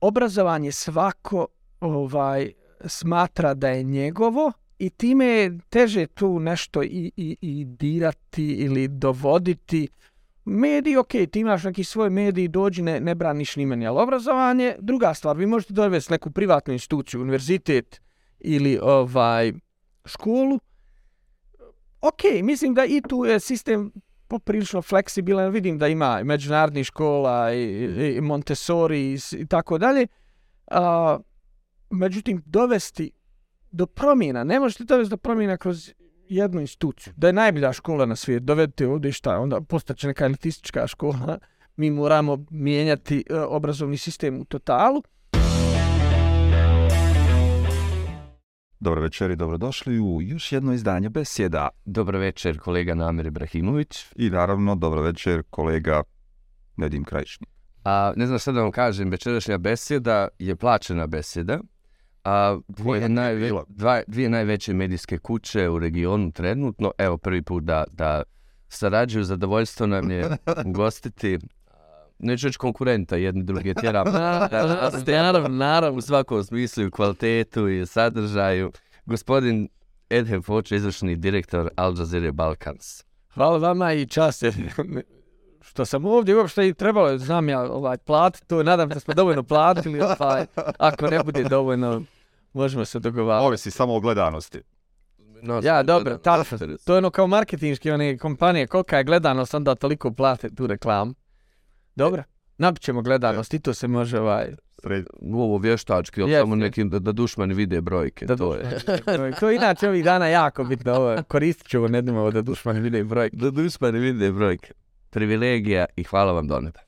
obrazovanje svako ovaj smatra da je njegovo i time je teže tu nešto i, i, i dirati ili dovoditi. Mediji, ok, ti imaš neki svoj mediji, dođi, ne, ne braniš ni meni, ali obrazovanje, druga stvar, vi možete dovesti neku privatnu instituciju, univerzitet ili ovaj školu. Ok, mislim da i tu je sistem poprilično fleksibilan, vidim da ima međunarodnih škola i, i Montessori i, i tako dalje. A, međutim, dovesti do promjena, ne možete dovesti do promjena kroz jednu instituciju. Da je najbolja škola na svijetu, dovedite ovdje šta, onda postaće neka elitistička škola, mi moramo mijenjati e, obrazovni sistem u totalu. Dobro večer i dobrodošli u još jedno izdanje Besjeda. Dobro večer, kolega Namir Ibrahimović. I naravno, dobro večer, kolega Nedim Krajišni. A, ne znam šta da vam kažem, večerašnja besjeda je plaćena besjeda. A, dvije, najve, dva, dvije najveće medijske kuće u regionu trenutno, evo prvi put da, da sarađuju, zadovoljstvo nam je ugostiti neću reći konkurenta, jedni drugi tjera. naravno, naravno, u svakom smislu i kvalitetu i sadržaju. Gospodin Edhem Foč, izvršni direktor Al Jazeera Balkans. Hvala vama i čast. što sam ovdje uopšte i trebalo, znam ja, ovaj, plat, to nadam da smo dovoljno platili, ovaj, ako ne bude dovoljno, možemo se dogovarati. Ove si samo o gledanosti. No, ja, dobro, ta, to je ono kao marketinški, one kompanije, kolika je gledanost, onda toliko plate tu reklamu. Dobro, napit ćemo gledanost i to se može ovaj... Sred... U ovo vještački, ali samo neki da, da dušmani vide brojke. Da to je. to je inače ovih dana jako bitno. Ovo, koristit ću ovo, ne dnimo ovo da dušmani vide brojke. Da dušmani vide brojke. Privilegija i hvala vam do neba.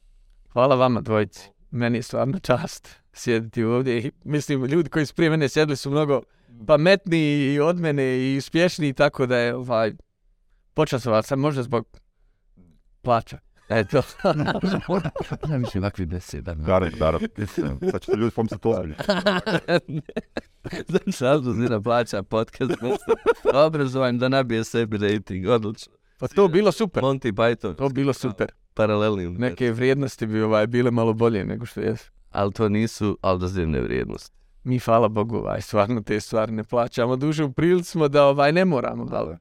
Hvala vama dvojici. Meni je stvarno čast sjediti ovdje. I mislim, ljudi koji su prije mene sjedli su mnogo pametniji i od mene i uspješniji, tako da je ovaj, počasovac sam možda zbog plaća. Eto. ja mislim, ovakvi beseda. Garant, garant. Sad ćete ljudi pomisliti to ozbiljno. Znači, Aldo Zira plaća podcast. Obrazovajem da nabije sebi rating. Odlično. Pa to bilo super. Monty Python. To bilo super. Paralelni. Neke vrijednosti bi ovaj, bile malo bolje nego što jesu. Ali to nisu aldozirne vrijednosti. Mi, hvala Bogu, ovaj, stvarno te stvari ne plaćamo. Duže u prilici smo da ovaj, ne moramo. Da.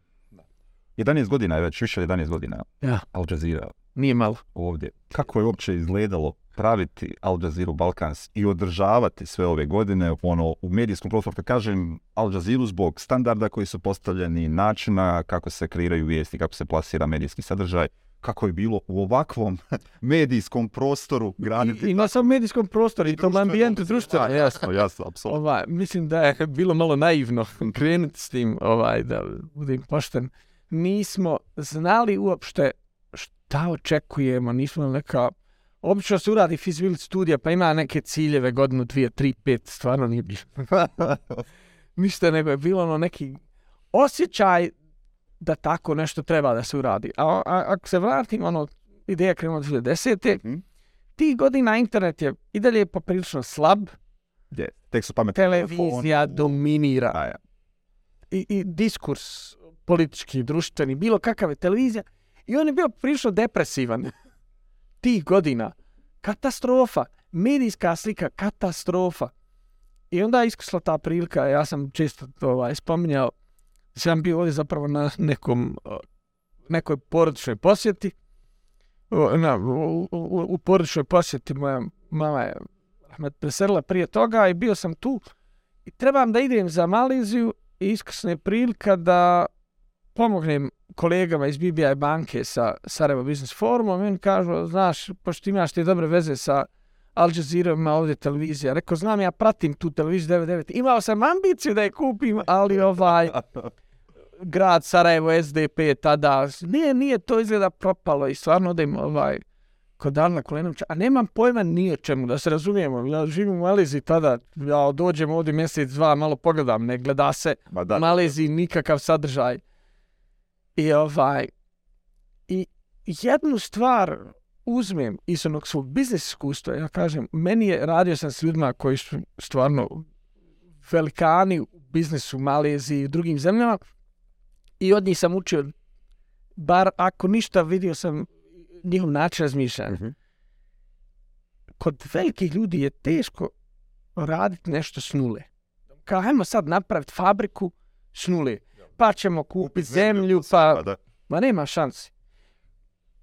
11 godina je već, više 11 godina. Ja. Al Jazeera Nije malo. Ovdje. Kako je uopće izgledalo praviti Al Jazeera Balkans i održavati sve ove godine ono, u medijskom prostoru, kad kažem Al Jazeera zbog standarda koji su postavljeni, načina kako se kreiraju vijesti, kako se plasira medijski sadržaj, kako je bilo u ovakvom medijskom prostoru graniti. I, i na samom medijskom prostoru i tom ambijentu društva. Jasno, jasno, apsolutno. Ovaj, mislim da je bilo malo naivno krenuti s tim, ovaj, da budem pošten. Nismo znali uopšte šta očekujemo, nismo neka... Obično se uradi feasibility studija, pa ima neke ciljeve godinu, dvije, tri, pet, stvarno nije bilo. Ništa nego je bilo ono neki osjećaj da tako nešto treba da se uradi. A, a ako se vratim, ono, ideja krenula 2010. Mm. Ti godina internet je i dalje poprilično slab. Je, tek su pametni. Televizija telefon. dominira. A, ja. I, I diskurs politički, društveni, bilo kakav je televizija. I on je bio prilično depresivan tih godina. Katastrofa. Medijska slika, katastrofa. I onda je iskusla ta prilika, ja sam često to ovaj, spominjao, sam bio ovdje zapravo na nekom, nekoj porodičnoj posjeti. Na, u, u, u porodičnoj posjeti moja mama je me preselila prije toga i bio sam tu. I trebam da idem za Maliziju i iskusna je prilika da pomognem kolegama iz BBI banke sa Sarajevo Business Forumom, oni kažu, znaš, pošto imaš te dobre veze sa Al Jazeera, ima ovdje televizija. Rekao, znam, ja pratim tu televiziju 99. Imao sam ambiciju da je kupim, ali ovaj, grad Sarajevo, SDP, tada, nije, nije to izgleda propalo i stvarno da im ovaj, kod Arna Kolenovića, a nemam pojma nije čemu, da se razumijemo, ja živim u Maleziji tada, ja dođem ovdje mjesec, dva, malo pogledam, ne gleda se u Maleziji nikakav sadržaj. I ovaj, i jednu stvar uzmem iz onog svog biznes iskustva, ja kažem, meni je, radio sam s ljudima koji su stvarno velikani u biznesu u Maleziji i drugim zemljama i od njih sam učio, bar ako ništa vidio sam njihov način razmišljanja. Mm -hmm. Kod velikih ljudi je teško raditi nešto s nule. Kao, hajmo sad napraviti fabriku s nule. Pa ćemo kupiti zemlju, pa... Da. Ma nema šansi.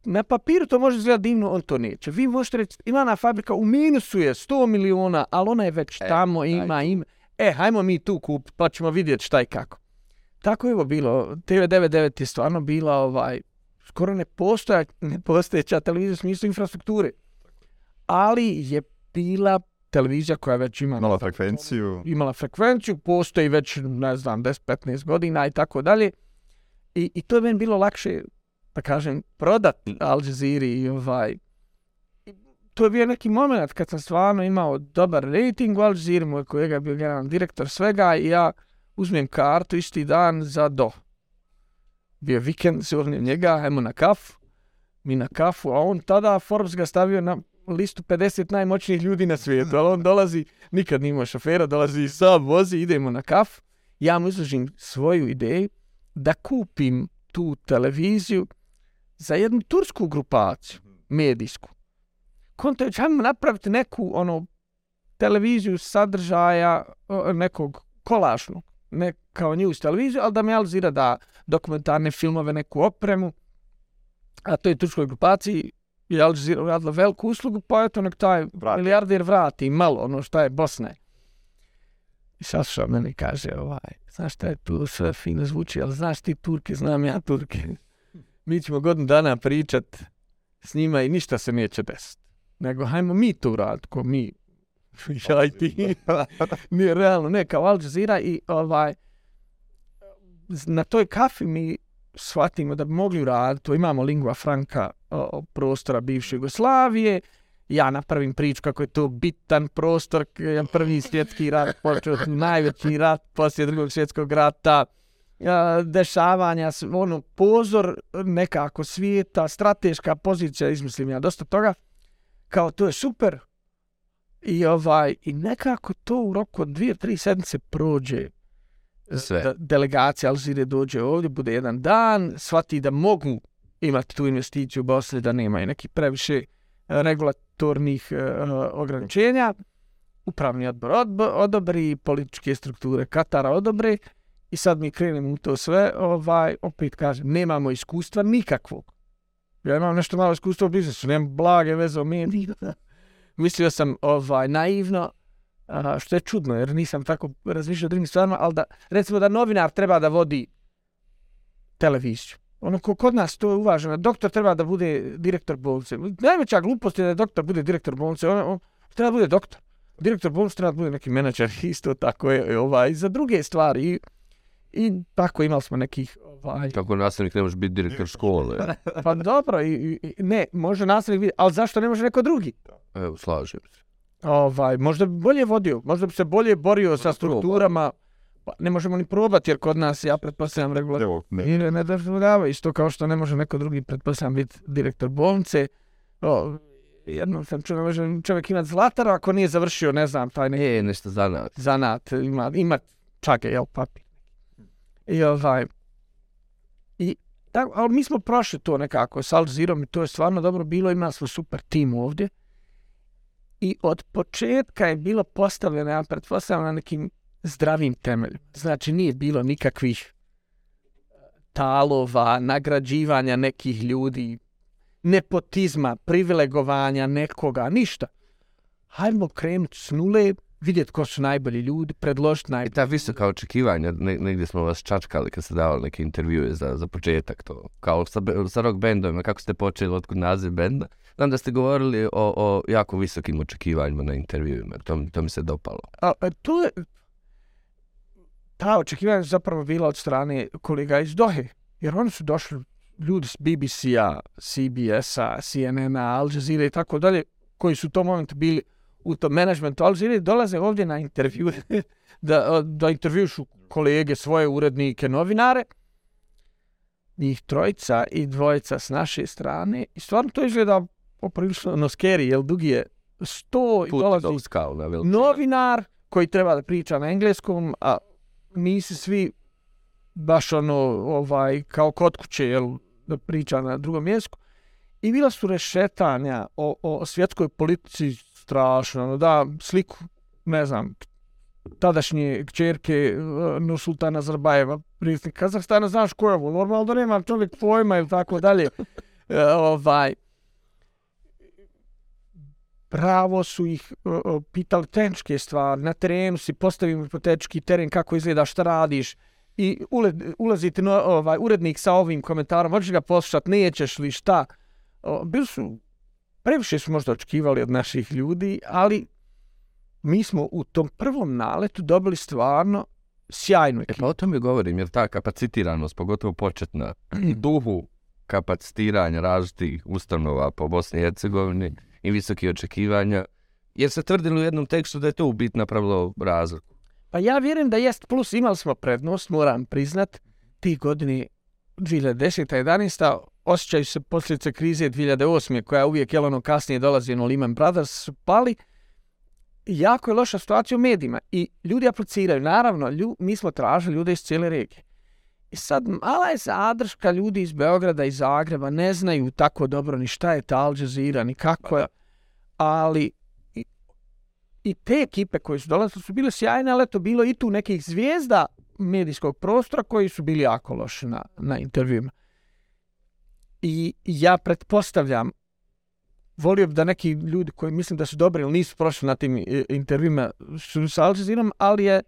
Na papiru to može izgledati divno, on to neće. Vi možete reći, Ivana fabrika u minusu je 100 miliona, ali ona je već E, tamo, ima, ima. E, hajmo mi tu kupiti, pa ćemo vidjeti šta i kako. Tako je ovo bilo. TV99 je stvarno bila ovaj, skoro ne postoja, ne postojeća televizija u smislu infrastrukture. Ali je bila televizija koja već ima Imala frekvenciju. imala frekvenciju, postoji već, ne znam, 10-15 godina i tako dalje. I, I to je meni bilo lakše, da kažem, prodat Al Jazeera i ovaj... To je bio neki moment kad sam stvarno imao dobar rating u Al Jazeera, moj kolega je bio generalni direktor svega i ja uzmem kartu isti dan za do. Bio vikend, se urnim njega, ajmo na kafu, mi na kafu, a on tada Forbes ga stavio na listu 50 najmoćnijih ljudi na svijetu, ali on dolazi, nikad nije imao šofera, dolazi i sam vozi, idemo na kaf. Ja mu izložim svoju ideju da kupim tu televiziju za jednu tursku grupaciju, medijsku. Konto ćemo napraviti neku ono televiziju sadržaja nekog kolašnog, ne kao news televiziju, ali da mi alzira da dokumentarne filmove, neku opremu, a to je turskoj grupaciji je Al Jazeera uradila veliku uslugu, pa eto nek taj Vrati. milijarder vrati malo ono šta je Bosna. je. I sasluša meni i kaže, ovaj, znaš šta je tu sve fino zvuči, ali znaš ti Turke, znam ja Turke. Mi ćemo godinu dana pričat s njima i ništa se neće desiti. Nego, hajmo mi to uraditi, ko mi. ja i ti. Nije realno, ne, kao Al Jazeera i ovaj, na toj kafi mi shvatimo da bi mogli uraditi, imamo lingua franca o, prostora bivše Jugoslavije, ja napravim priču kako je to bitan prostor, prvi svjetski rat, počeo najveći rat poslije drugog svjetskog rata, dešavanja, ono, pozor nekako svijeta, strateška pozicija, izmislim ja dosta toga, kao to je super, i ovaj, i nekako to u roku od dvije, tri sedmice prođe Sve. da delegacija Alžire dođe ovdje, bude jedan dan, shvati da mogu imati tu investiciju u Bosni, da i neki previše e, regulatornih e, ograničenja. Upravni odbor odobri, političke strukture Katara odobre i sad mi krenemo u to sve, ovaj, opet kažem, nemamo iskustva nikakvog. Ja imam nešto malo iskustva u biznisu, nemam blage veze o meni. Mislio sam ovaj, naivno, a, što je čudno, jer nisam tako razmišljao o drugim stvarima, ali da, recimo da novinar treba da vodi televiziju. Ono, ko kod nas to je uvaženo, doktor treba da bude direktor bolnice. Najveća glupost je da doktor bude direktor bolnice, on, on treba da bude doktor. Direktor bolnice treba da bude neki menadžer, isto tako je, ovaj, za druge stvari. I, i tako imali smo nekih, ovaj, Kako nastavnik ne može biti direktor škole. pa dobro, i, i, ne, može nastavnik biti, ali zašto ne može neko drugi? Evo, slažem se. Ovaj, možda bi bolje vodio, možda bi se bolje borio sa strukturama. Pa ne možemo ni probati, jer kod nas, ja pretpostavljam, regulator Evo, ne. I ne dozvoljava isto kao što ne može neko drugi, pretpostavljam, biti direktor bolnice. O, jednom sam čuo, ne može čovjek imati zlatara ako nije završio, ne znam, taj neki E, nešto za nas. zanat, ima, ima čage, jel, papir. I ovaj, i tako, ali mi smo prošli to nekako s Al Jazeerom i to je stvarno dobro bilo, imali smo super tim ovdje. I od početka je bilo postavljeno, ja pretpostavljam, na nekim zdravim temeljima. Znači nije bilo nikakvih talova, nagrađivanja nekih ljudi, nepotizma, privilegovanja nekoga, ništa. Hajmo krenuti s nule, vidjeti ko su najbolji ljudi, predložiti I najbolji. ta visoka očekivanja, ne, negdje smo vas čačkali kad ste davali neke intervjue za, za početak, to kao sa, sa rock bendovima, kako ste počeli, otkud naziv benda. Znam da ste govorili o, o jako visokim očekivanjima na intervjuima, to, to mi se dopalo. A, a to je, ta očekivanja su zapravo bila od strane kolega iz Dohe, jer oni su došli ljudi s BBC-a, CBS-a, CNN-a, Al Jazeera i tako dalje, koji su u tom momentu bili u tom menadžmentu. Al Jazeera, dolaze ovdje na intervju, da, da intervjušu kolege, svoje urednike, novinare, njih trojica i dvojica s naše strane, i stvarno to izgleda poprilično ono scary, jer dugi je sto i Put dolazi do novinar koji treba da priča na engleskom, a nisi svi baš ono, ovaj, kao kod kuće, jel, da priča na drugom jeziku. I bila su rešetanja o, o svjetskoj politici strašno, ono, da sliku ne znam, tadašnje kćerke ono, uh, Nursultana Nazarbajeva, predsjednik Kazahstana, znaš ko je ovo, normalno da nema čovjek pojma ili tako dalje. E, ovaj, pravo su ih uh, pitali tehničke stvari, na terenu si postavim hipotetički teren, kako izgleda, šta radiš, i ule, ulazite na ovaj, urednik sa ovim komentarom, hoćeš ga poslušat, nećeš li, šta. O, bili su, previše su možda očekivali od naših ljudi, ali mi smo u tom prvom naletu dobili stvarno sjajnu E ekipu. pa o tome govorim, jer ta kapacitiranost, pogotovo početna, duhu kapacitiranja različitih ustanova po Bosni i Hercegovini i visoki očekivanja, jer se tvrdilo u jednom tekstu da je to u bit napravilo razliku. Pa ja vjerujem da jest plus, imali smo prednost, moram priznat, ti godine 2010. 11. osjećaju se posljedice krize 2008. koja uvijek je ono kasnije dolazi no Lehman Brothers su pali. Jako je loša situacija u medijima i ljudi apliciraju. Naravno, lju, mi smo tražili ljude iz cijele regije. I sad mala je zadrška ljudi iz Beograda i Zagreba, ne znaju tako dobro ni šta je ta Al Jazeera, ni kako je. Ali i, i te ekipe koje su dolazile su bile sjajne, ali eto bilo i tu nekih zvijezda medijskog prostora koji su bili jako loši na, na intervjuima. I ja pretpostavljam, volio bi da neki ljudi koji mislim da su dobri ili nisu prošli na tim e, intervjuima su sa Al Jazeerom, ali je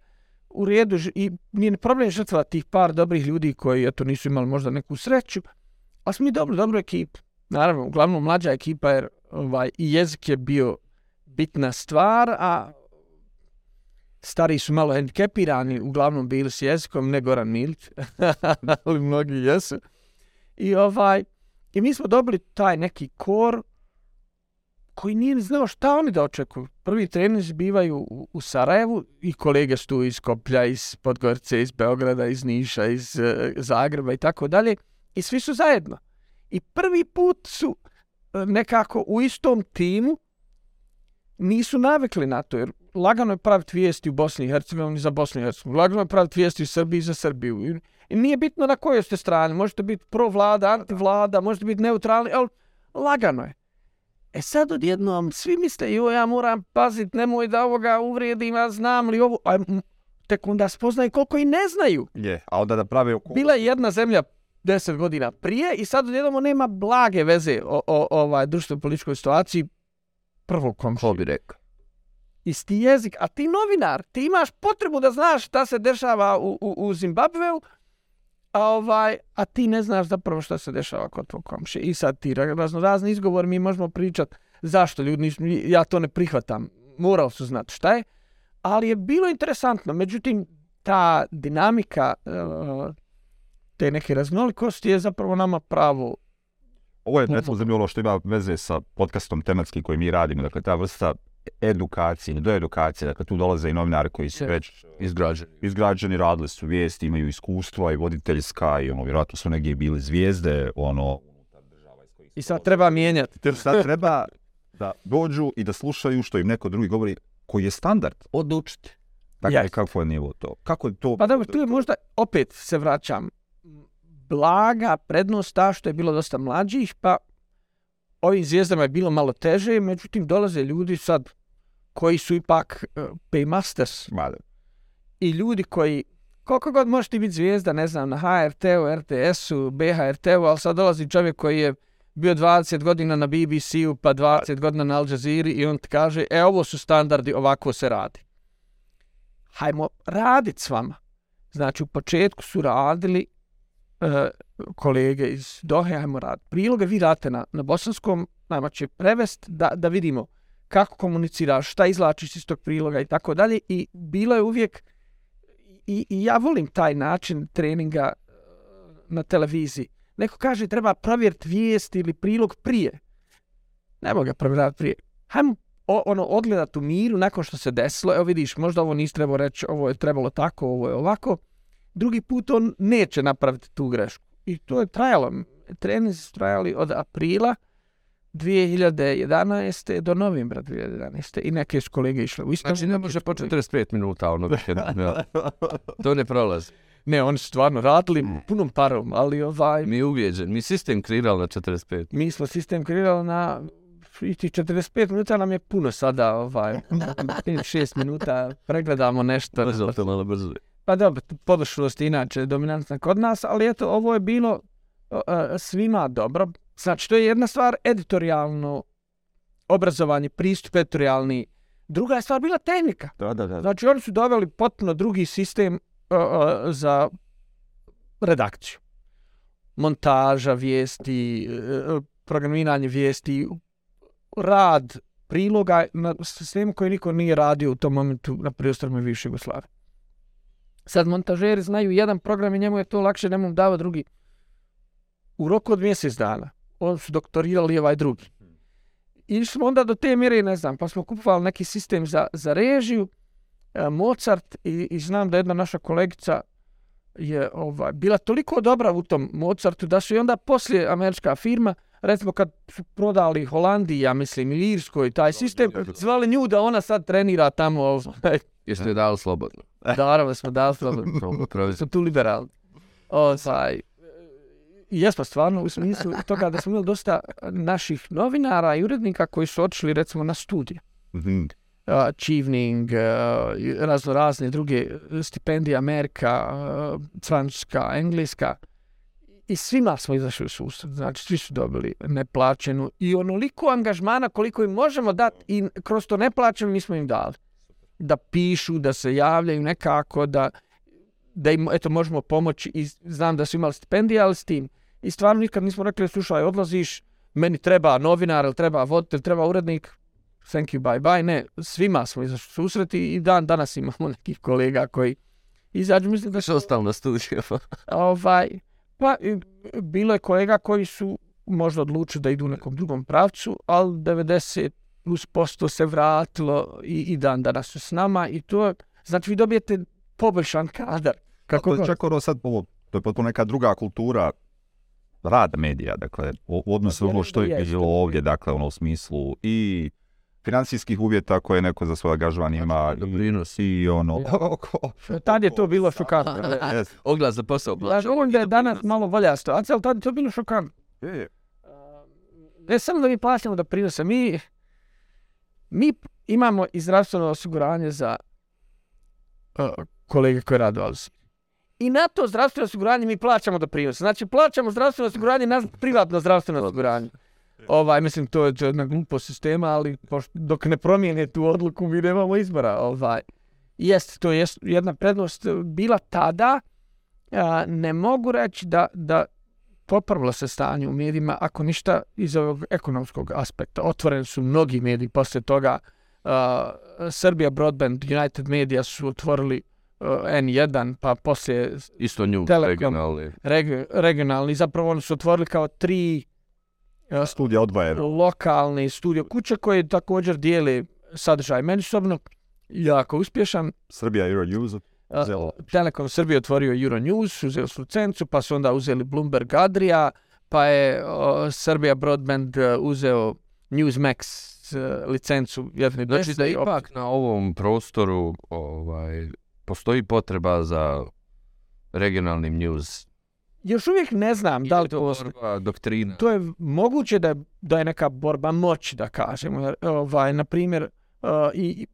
u redu i nije problem žrtva tih par dobrih ljudi koji eto nisu imali možda neku sreću, ali smo mi dobro, dobro ekipu. Naravno, uglavnom mlađa ekipa jer ovaj, i jezik je bio bitna stvar, a stari su malo hendikepirani, uglavnom bili s jezikom, ne Goran Milić, ali mnogi jesu. I ovaj, i mi smo dobili taj neki kor koji nije ni znao šta oni da očekuju. Prvi treninzi bivaju u, u Sarajevu i kolege su tu iz Koplja, iz Podgorice, iz Beograda, iz Niša, iz uh, Zagreba i tako dalje. I svi su zajedno. I prvi put su nekako u istom timu nisu navikli na to, jer lagano je praviti vijesti u Bosni i Hercegovini za Bosnu i Hercegovini, lagano je praviti vijesti u Srbiji za Srbiju. I, nije bitno na kojoj ste strani, možete biti pro vlada, anti vlada, možete biti neutralni, ali lagano je. E sad odjednom svi misle, jo, ja moram pazit, nemoj da ovoga uvrijedim, ja znam li ovo, a tek onda spoznaju koliko i ne znaju. Je, a onda da prave oko... Bila je jedna zemlja deset godina prije i sad odjednom nema blage veze o, o, ovaj društveno političkoj situaciji prvog Ko komšije. bi rekao? Isti jezik, a ti novinar, ti imaš potrebu da znaš šta se dešava u, u, u Zimbabveu, a, ovaj, a ti ne znaš zapravo šta se dešava kod tvog komšije. I sad ti razno razni izgovor mi možemo pričat zašto ljudi nisu, ja to ne prihvatam, morao su znati šta je, ali je bilo interesantno. Međutim, ta dinamika uh, te neke raznolikosti je zapravo nama pravo Ovo je recimo zanimljivo ono što ima veze sa podcastom tematski koji mi radimo, dakle ta vrsta edukacije, do edukacije, dakle tu dolaze i novinari koji su već Izgrađeni. izgrađeni, radili su vijesti, imaju iskustva i voditeljska i ono, vjerojatno su negdje bili zvijezde, ono, i sad treba mijenjati. Jer sad treba da dođu i da slušaju što im neko drugi govori, koji je standard. Odučiti. Dakle, Jasno. kako je nivo to? Kako je to? Pa dobro, tu je možda, opet se vraćam, blaga prednost ta što je bilo dosta mlađih, pa ovim zvijezdama je bilo malo teže, međutim dolaze ljudi sad koji su ipak uh, paymasters Mada. i ljudi koji, koliko god možeš ti biti zvijezda, ne znam, na HRT-u, RTS-u, BHRT-u, ali sad dolazi čovjek koji je bio 20 godina na BBC-u, pa 20 godina na Al Jazeera i on ti kaže, e, ovo su standardi, ovako se radi. Hajmo radit s vama. Znači, u početku su radili e, kolege iz Dohe, ajmo rad. Priloge vi date na, na bosanskom, nama će prevest da, da vidimo kako komuniciraš, šta izlačiš iz tog priloga i tako dalje. I bilo je uvijek, i, i ja volim taj način treninga eh, na televiziji. Neko kaže treba provjeriti vijest ili prilog prije. Ne mogu ga provjerati prije. Hajmo o, ono, odgledat u miru nakon što se desilo. Evo vidiš, možda ovo nisi trebao reći, ovo je trebalo tako, ovo je ovako. Drugi put on neće napraviti tu grešku. I to je trajalo. Trening su trajali od aprila 2011. do novembra 2011. I neke su kolege išle u Istanbul. Znači ne može po 45 minuta ono. ja. To ne prolazi. Ne, oni su stvarno radili punom parom, ali ovaj, Mi uvijeđen, mi sistem kreirali na 45. mi smo sistem kreirali na i ti 45 minuta nam je puno sada, ovaj, 5-6 minuta pregledamo nešto. Brzo, to malo brzo. Pa dobro, je inače dominantna kod nas, ali eto, ovo je bilo uh, svima dobro. Znači, to je jedna stvar, editorijalno obrazovanje, pristup editorijalni. Druga je stvar bila tehnika. Da, da, da. Znači, oni su doveli potpuno drugi sistem uh, uh, za redakciju. Montaža vijesti, uh, programiranje vijesti, rad priloga na sistemu koji niko nije radio u tom momentu na priostorima više Jugoslave. Sad montažeri znaju jedan program i njemu je to lakše, nemu dava drugi. U roku od mjesec dana. On su doktorirali ovaj drugi. I smo onda do te mjere, ne znam, pa smo kupovali neki sistem za, za režiju, e, Mozart i, i znam da jedna naša kolegica je ovaj, bila toliko dobra u tom Mozartu da su i onda poslije američka firma, recimo kad su prodali Holandiji, ja mislim, ili Irskoj, taj sistem, zvali nju da ona sad trenira tamo. Ovaj. Jeste je dali slobodno. Naravno smo dali slobodno. Smo tu liberalni. Ovaj, jesmo stvarno u smislu toga da smo imali dosta naših novinara i urednika koji su otišli recimo na studije. Mhm. Uh, uh, i razno razne druge stipendije Amerika, uh, Francuska, Engleska. I svima smo izašli u susret. Znači, svi su dobili neplaćenu i onoliko angažmana koliko im možemo dati i kroz to neplaćeno mi smo im dali. Da pišu, da se javljaju nekako, da, da im eto, možemo pomoći i znam da su imali stipendije, ali s tim. I stvarno nikad nismo rekli, slušaj, odlaziš, meni treba novinar, ili treba voditelj, treba urednik, thank you, bye bye. Ne, svima smo izašli u susret i dan danas imamo nekih kolega koji izađu, mislim da Što ostalo na studiju? ovaj, pa bilo je kolega koji su možda odlučili da idu u nekom drugom pravcu, ali 90 plus posto se vratilo i, i dan danas su s nama i to, je- znači vi dobijete poboljšan kadar. Kako Kako god. čak ono sad ovo, to je potpuno neka druga kultura rada medija, dakle, u, odnosu ono što je bilo ovdje, dakle, ono u smislu i financijskih uvjeta koje neko za svoj angažman ima Doprinos. i ono... Tad je to bilo šokantno. Yes. Oglas za posao. Znači, ovo je danas malo bolja situacija, ali tad je to bilo šokantno. Je, je. Ne samo da mi plaćamo da prinose, mi, mi imamo i zdravstveno osiguranje za uh, kolege koje rade u. I na to zdravstveno osiguranje mi plaćamo da prinose. Znači, plaćamo zdravstveno osiguranje na privatno zdravstveno osiguranje. Ovaj, mislim, to je, jedna glupost sistema, ali pošto, dok ne promijene tu odluku, mi nemamo izbora. Ovaj. Jeste, to je jedna prednost bila tada. A, ne mogu reći da, da popravilo se stanje u medijima, ako ništa iz ovog ekonomskog aspekta. Otvoreni su mnogi mediji posle toga. Uh, Serbia Broadband, United Media su otvorili uh, N1, pa poslije Isto nju, Telekom. regionalni. regi regionalni, zapravo oni su otvorili kao tri uh, Studija odvojena. lokalne studio kuće koje također dijele sadržaj međusobno. Jako uspješan. Srbija Euronews. Zelo. Telekom Srbije otvorio Euronews, uzeli su licencu, pa su onda uzeli Bloomberg Adria, pa je o, Serbia Broadband e, uzeo Newsmax e, licencu jedne Znači da op- ipak na ovom prostoru ovaj, postoji potreba za regionalnim news. Još uvijek ne znam da li to postoji. borba, doktrina? To je moguće da je, da je neka borba moći, da kažemo. Ovaj, na primjer, uh, i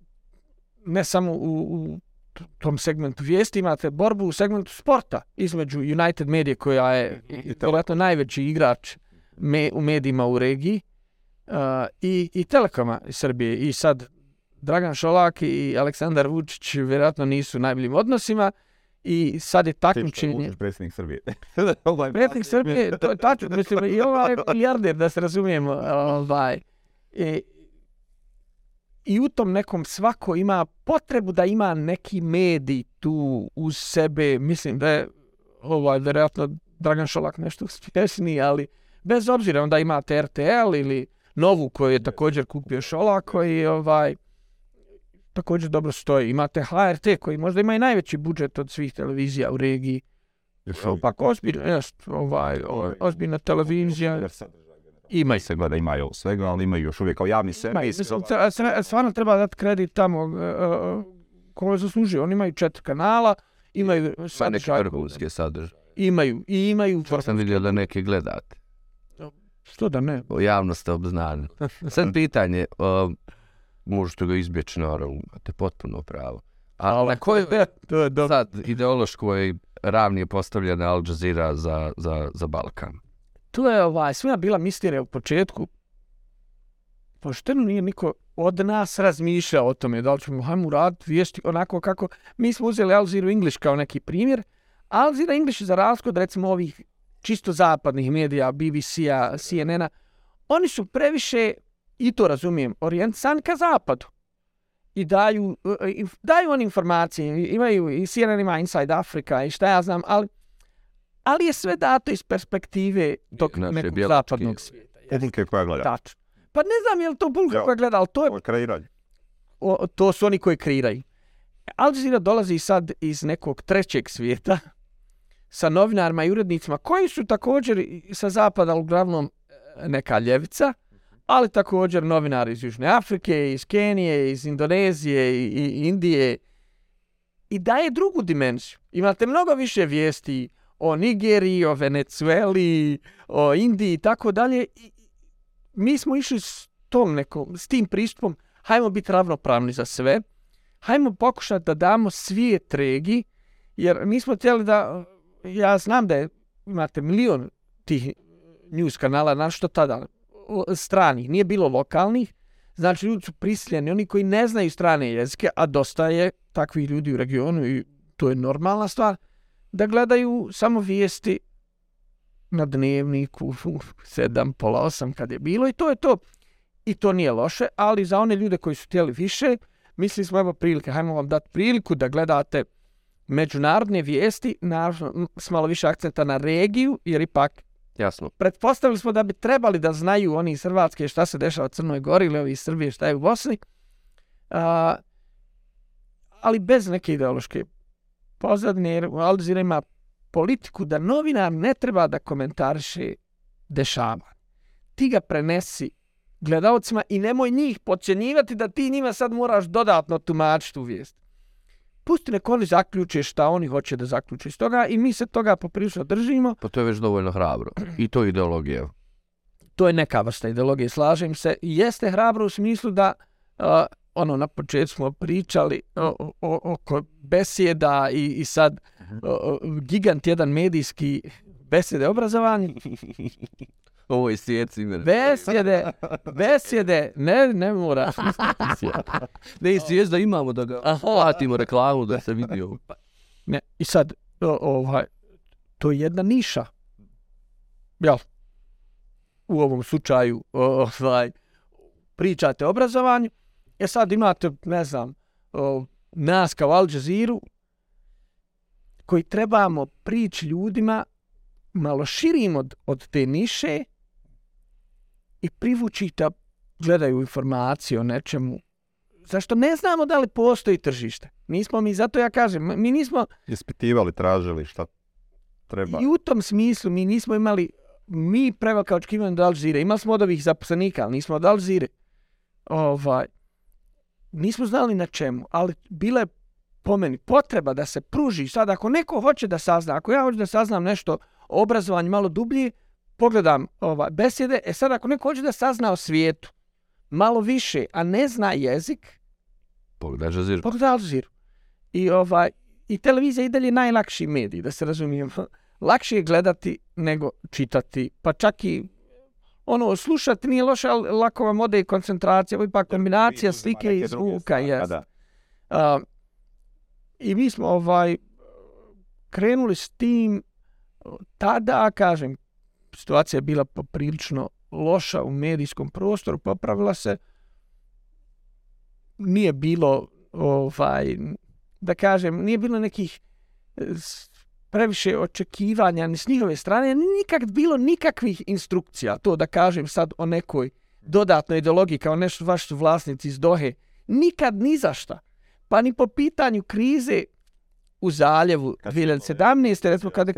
ne samo u, u tom segmentu vijesti, imate borbu u segmentu sporta između United Media, koja je vjerojatno najveći igrač me, u medijima u regiji, uh, i, i Telekoma iz Srbije. I sad Dragan Šolak i Aleksandar Vučić vjerojatno nisu u najboljim odnosima i sad je takmičenje. Predsjednik Srbije. Predsjednik Srbije, to je tačno, mislim, i ovaj milijarder, da se razumijemo, ovaj, i, i u tom nekom svako ima potrebu da ima neki medij tu uz sebe, mislim da je, ovaj, vjerojatno Dragan Šolak nešto uspješniji, ali bez obzira, onda imate RTL ili Novu koju je također kupio Šolak, koji ovaj, također dobro stoji. Imate HRT koji možda ima i najveći budžet od svih televizija u regiji. Pa ozbiljno, jest, ovaj, ovaj, ozbiljna televizija. Ima i se gleda, ima i svega, ali imaju još uvijek kao javni servis. stvarno treba dati kredit tamo uh, uh, koje zaslužuje. Oni imaju četiri kanala, imaju sadržaj, vrhunske sadržaje. imaju i imaju Čak sam vidio da neke gledate. Što da ne? Javnost obznani. Sad pitanje, možete ga izbjeći, naravno, imate potpuno pravo. A na kojoj to je dobro. sad ideološkoj ravni je postavljena Al Jazeera za, za, za Balkan? To je ovaj, svima bila misterija u početku. Pošteno nije niko od nas razmišljao o tome, da li ćemo hajmo raditi vijesti onako kako... Mi smo uzeli Al Jazeera English kao neki primjer. Al Jazeera English za razliku od recimo ovih čisto zapadnih medija, BBC-a, CNN-a, oni su previše, i to razumijem, orijentisani ka zapadu. I daju, uh, inf- daju oni informacije, imaju i CNN ima Inside Africa i šta ja znam, ali, ali je sve dato iz perspektive tog Naše nekog zapadnog svijeta. Edinke koja gleda. Tačno. Pa ne znam je li to Bulgar Ja. koja gleda, ali to, je, kreiranje. o, to su oni koji kreiraju. Al Jazeera dolazi sad iz nekog trećeg svijeta sa novinarima i urednicima koji su također sa zapada, uglavnom e, neka ljevica, ali također novinari iz Južne Afrike, iz Kenije, iz Indonezije i, i Indije. I daje drugu dimenziju. Imate mnogo više vijesti o Nigeriji, o Venecueli, o Indiji i tako dalje. I mi smo išli s tom nekom, s tim pristupom, hajmo biti ravnopravni za sve, hajmo pokušati da damo svijet regi, jer mi smo htjeli da, ja znam da je, imate milion tih news kanala, na što tada, stranih, nije bilo lokalnih, znači ljudi su prisiljeni, oni koji ne znaju strane jezike, a dosta je takvih ljudi u regionu i to je normalna stvar, da gledaju samo vijesti na dnevniku, sedam, pola osam kad je bilo i to je to. I to nije loše, ali za one ljude koji su htjeli više, mislili smo evo prilike, hajmo vam dati priliku da gledate međunarodne vijesti, naravno s malo više akcenta na regiju, jer ipak Jasno. pretpostavili smo da bi trebali da znaju oni iz Hrvatske šta se dešava u Crnoj Gori ili ovi iz Srbije šta je u Bosni, a, ali bez neke ideološke pozadne, jer Al Jazeera ima politiku da novinar ne treba da komentariše dešava. Ti ga prenesi gledalcima i nemoj njih podcjenjivati da ti njima sad moraš dodatno tumačiti tu vijest. Pusti nek oni zaključe šta oni hoće da zaključe iz toga i mi se toga poprilično držimo. Pa to je već dovoljno hrabro. I to je ideologija. to je neka vrsta ideologije, slažem se. I Jeste hrabro u smislu da, uh, ono, na početku smo pričali o, o, oko besjeda i, i sad o, o, gigant jedan medijski besjede obrazovanja. Ovo je svijet imena. Besjede, besjede, ne, ne mora. Ne, svijest da imamo da ga platimo reklamu da se vidi ovo. Ne, i sad, o, ovaj, to je jedna niša. Jel? U ovom slučaju, ovaj, pričate o obrazovanju, e sad imate, ne znam, o, nas kao Al Jazeera, koji trebamo prići ljudima malo širim od, od te niše i privući da gledaju informacije o nečemu zašto ne znamo da li postoji tržište. Nismo mi, zato ja kažem, mi nismo, Ispitivali, tražili šta treba. i u tom smislu mi nismo imali, mi prevelika očekivanja od Al Jazeera. Imali smo od ovih zaposlenika, ali nismo od Al Jazeera. Ovaj, nismo znali na čemu, ali bila je po meni potreba da se pruži sad ako neko hoće da sazna, ako ja hoću da saznam nešto o obrazovanju malo dublje, pogledam ovaj, besjede, e sad ako neko hoće da sazna o svijetu malo više, a ne zna jezik, Pogledaj Žazir. Pogledaj Al Jazeera. I, ovaj, I televizija i dalje najlakši medij, da se razumijemo. Lakše je gledati nego čitati. Pa čak i ono, slušati nije loše, ali lako vam ode i koncentracija, ovo je ipak kombinacija slike i zvuka. Yes. Da. Uh, I mi smo ovaj krenuli s tim tada, kažem, situacija je bila poprilično loša u medijskom prostoru, pa popravila se, nije bilo ovaj, da kažem, nije bilo nekih e, previše očekivanja ni s njihove strane, nikak bilo nikakvih instrukcija, to da kažem sad o nekoj dodatnoj ideologiji kao nešto vaši vlasnici iz Dohe, nikad ni za šta. Pa ni po pitanju krize u zaljevu Kad se 2017. recimo kada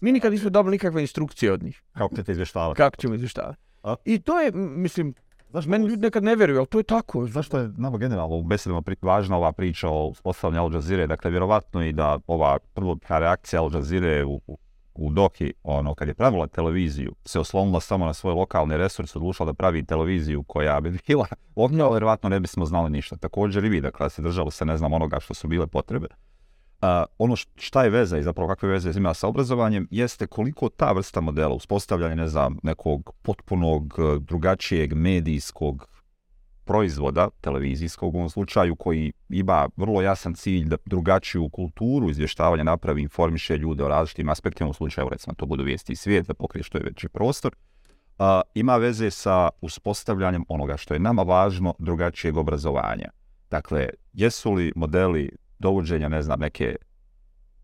mi nikad nismo dobili nikakve instrukcije od njih. Kako ćete izvještavati? Kako ćemo izvještavati. A? I to je, mislim, Zašto, meni ljudi nekad ne vjeruju, ali to je tako. zašto je nama generalno u besedama pri- važna ova priča o postavljanju Al Jazeera? Dakle, vjerovatno i da ova prva reakcija Al Jazeera u, u u Doki, ono, kad je pravila televiziju, se oslonila samo na svoj lokalni resurs, odlučila da pravi televiziju koja bi bila lokalna, vjerovatno ne bismo znali ništa. Također i vi, dakle, se držalo se, ne znam, onoga što su bile potrebe. A, ono šta je veza i zapravo kakve veze ima sa obrazovanjem, jeste koliko ta vrsta modela, uspostavljanja, ne znam, nekog potpunog e, drugačijeg medijskog proizvoda, televizijskog u ovom slučaju, koji ima vrlo jasan cilj da drugačiju kulturu izvještavanja napravi, informiše ljude o različitim aspektima, u slučaju recimo to budu vijesti i svijet, da pokrije što je veći prostor, a, ima veze sa uspostavljanjem onoga što je nama važno drugačijeg obrazovanja. Dakle, jesu li modeli dovođenja, ne znam, neke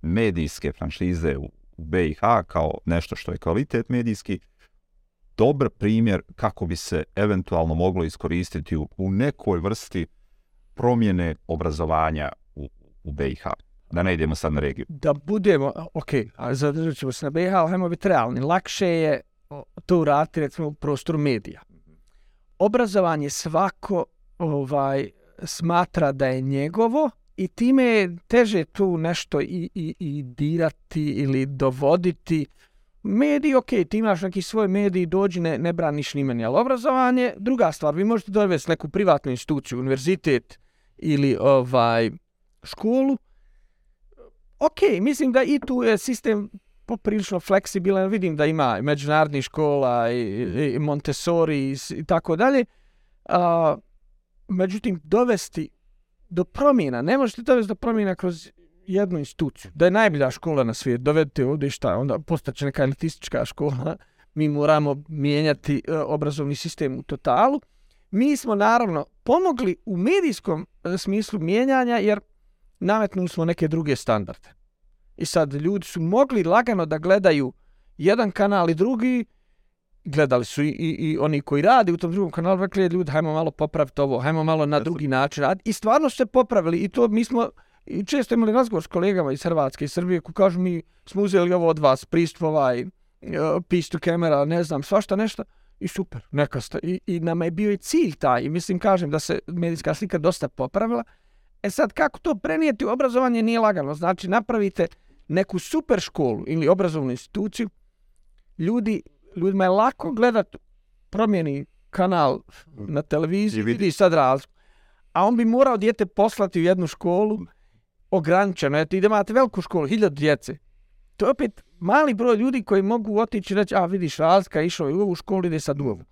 medijske franšize u BiH kao nešto što je kvalitet medijski, dobar primjer kako bi se eventualno moglo iskoristiti u, u nekoj vrsti promjene obrazovanja u, u BiH. Da ne idemo sad na regiju. Da budemo, ok, a zadržat ćemo se na BiH, ali hajmo biti realni. Lakše je to uraditi recimo u prostoru medija. Obrazovanje svako ovaj smatra da je njegovo i time je teže tu nešto i, i, i dirati ili dovoditi. Mediji, ok, ti imaš neki svoj mediji, dođi, ne, ne braniš ni meni, ali obrazovanje, druga stvar, vi možete dovesti neku privatnu instituciju, univerzitet ili ovaj školu, ok, mislim da i tu je sistem poprilično fleksibilan, vidim da ima međunarodni škola i, i Montessori i, i tako dalje, a, međutim, dovesti do promjena, ne možete dovesti do promjena kroz jednu instituciju, da je najbolja škola na svijetu, dovedite ovdje šta, onda postaće neka elitistička škola, mi moramo mijenjati e, obrazovni sistem u totalu. Mi smo naravno pomogli u medijskom e, smislu mijenjanja jer nametnuli smo neke druge standarde. I sad ljudi su mogli lagano da gledaju jedan kanal i drugi, gledali su i, i, i oni koji radi u tom drugom kanalu, rekli ljudi, hajmo malo popraviti ovo, hajmo malo na drugi način raditi. I stvarno su se popravili i to mi smo I često imali razgovor s kolegama iz Hrvatske i Srbije koji kažu mi smo uzeli ovo od vas, pristup ovaj, uh, pistu kamera, ne znam, svašta nešto. I super, neka sta. I, I nama je bio i cilj taj. I mislim, kažem da se medijska slika dosta popravila. E sad, kako to prenijeti u obrazovanje nije lagano. Znači, napravite neku super školu ili obrazovnu instituciju. Ljudi, ljudima je lako gledat promjeni kanal na televiziji, vidi sad razliku. A on bi morao dijete poslati u jednu školu ograničeno. Eto, ide imate veliku školu, hiljadu djece. To je opet mali broj ljudi koji mogu otići i reći, a vidiš, razlika, išao je u ovu školu, ide sad u ovu.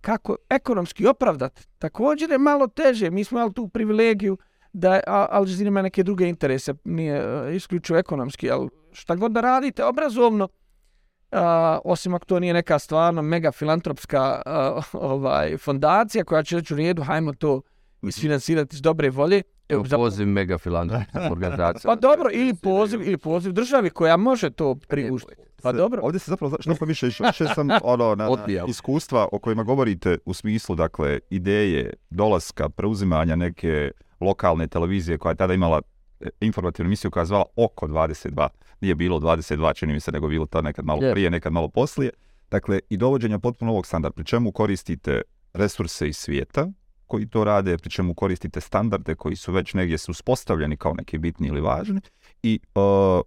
Kako ekonomski opravdati? Također je malo teže. Mi smo imali tu privilegiju da Al Jazeera ima neke druge interese, nije uh, isključio ekonomski, ali šta god da radite, obrazovno, uh, osim ako to nije neka stvarno mega filantropska uh, ovaj, fondacija koja će reći u redu, hajmo to isfinansirati s dobre volje, Evo, za... poziv mega filantropska organizacija. pa dobro, ili poziv, ili poziv državi koja može to priuštiti. Pa dobro. Ovdje se zapravo, što pa više, što sam ono, na, na iskustva o kojima govorite u smislu, dakle, ideje, dolaska, preuzimanja neke lokalne televizije koja je tada imala e, informativnu emisiju koja je zvala oko 22. Nije bilo 22, čini mi se, nego bilo to nekad malo prije, nekad malo poslije. Dakle, i dovođenja potpuno ovog standarda, pri čemu koristite resurse iz svijeta, koji to rade, pri čemu koristite standarde koji su već negdje su uspostavljeni kao neki bitni ili važni i uh,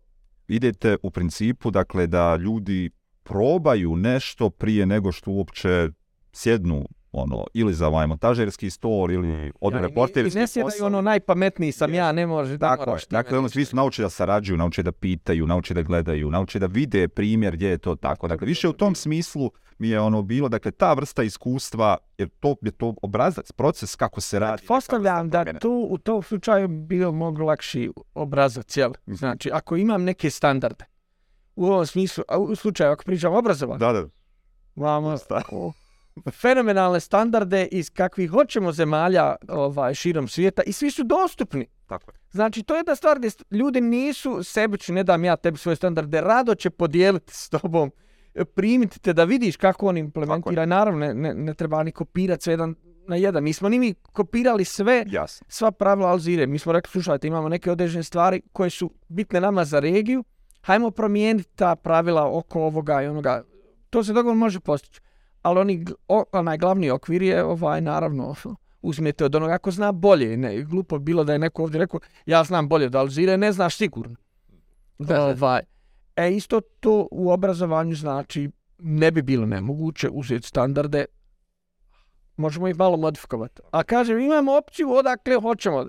idete u principu dakle da ljudi probaju nešto prije nego što uopće sjednu ono, ili za ovaj montažerski stol, ili od ja, reporterski posao. I ne sjedaju ono najpametniji sam ja, ne može da Tako moraš. Dakle, ono, svi su naučili da sarađuju, naučili da pitaju, naučili da gledaju, naučili da vide primjer gdje je to tako. Dakle, više u tom smislu mi je ono bilo, dakle, ta vrsta iskustva, jer to je to obrazac, proces kako se radi. Postavljam da tu u tom slučaju bilo mogu lakši obrazac, jel? Mhm. Znači, ako imam neke standarde, u ovom smislu, u slučaju ako pričam obrazovanje, da, da. Vamo, fenomenalne standarde iz kakvih hoćemo zemalja ovaj širom svijeta i svi su dostupni. Tako je. Znači, to je jedna stvar gdje ljudi nisu sebični, ne dam ja tebi svoje standarde, rado će podijeliti s tobom, primiti te da vidiš kako on implementira. Naravno, ne, ne, ne treba ni kopirati sve jedan na jedan. Mi smo ni mi kopirali sve, Jasne. sva pravila Alzire. Mi smo rekli, slušajte, imamo neke određene stvari koje su bitne nama za regiju, hajmo promijeniti ta pravila oko ovoga i onoga. To se dogovor može postići ali oni, o, onaj glavni okvir je ovaj, naravno, uzmete od onoga ako zna bolje. Ne, glupo bilo da je neko ovdje rekao, ja znam bolje od Alžire, ne znaš sigurno. Da, ovaj. E, isto to u obrazovanju znači ne bi bilo nemoguće uzeti standarde, možemo ih malo modifikovati. A kažem, imamo opciju odakle hoćemo.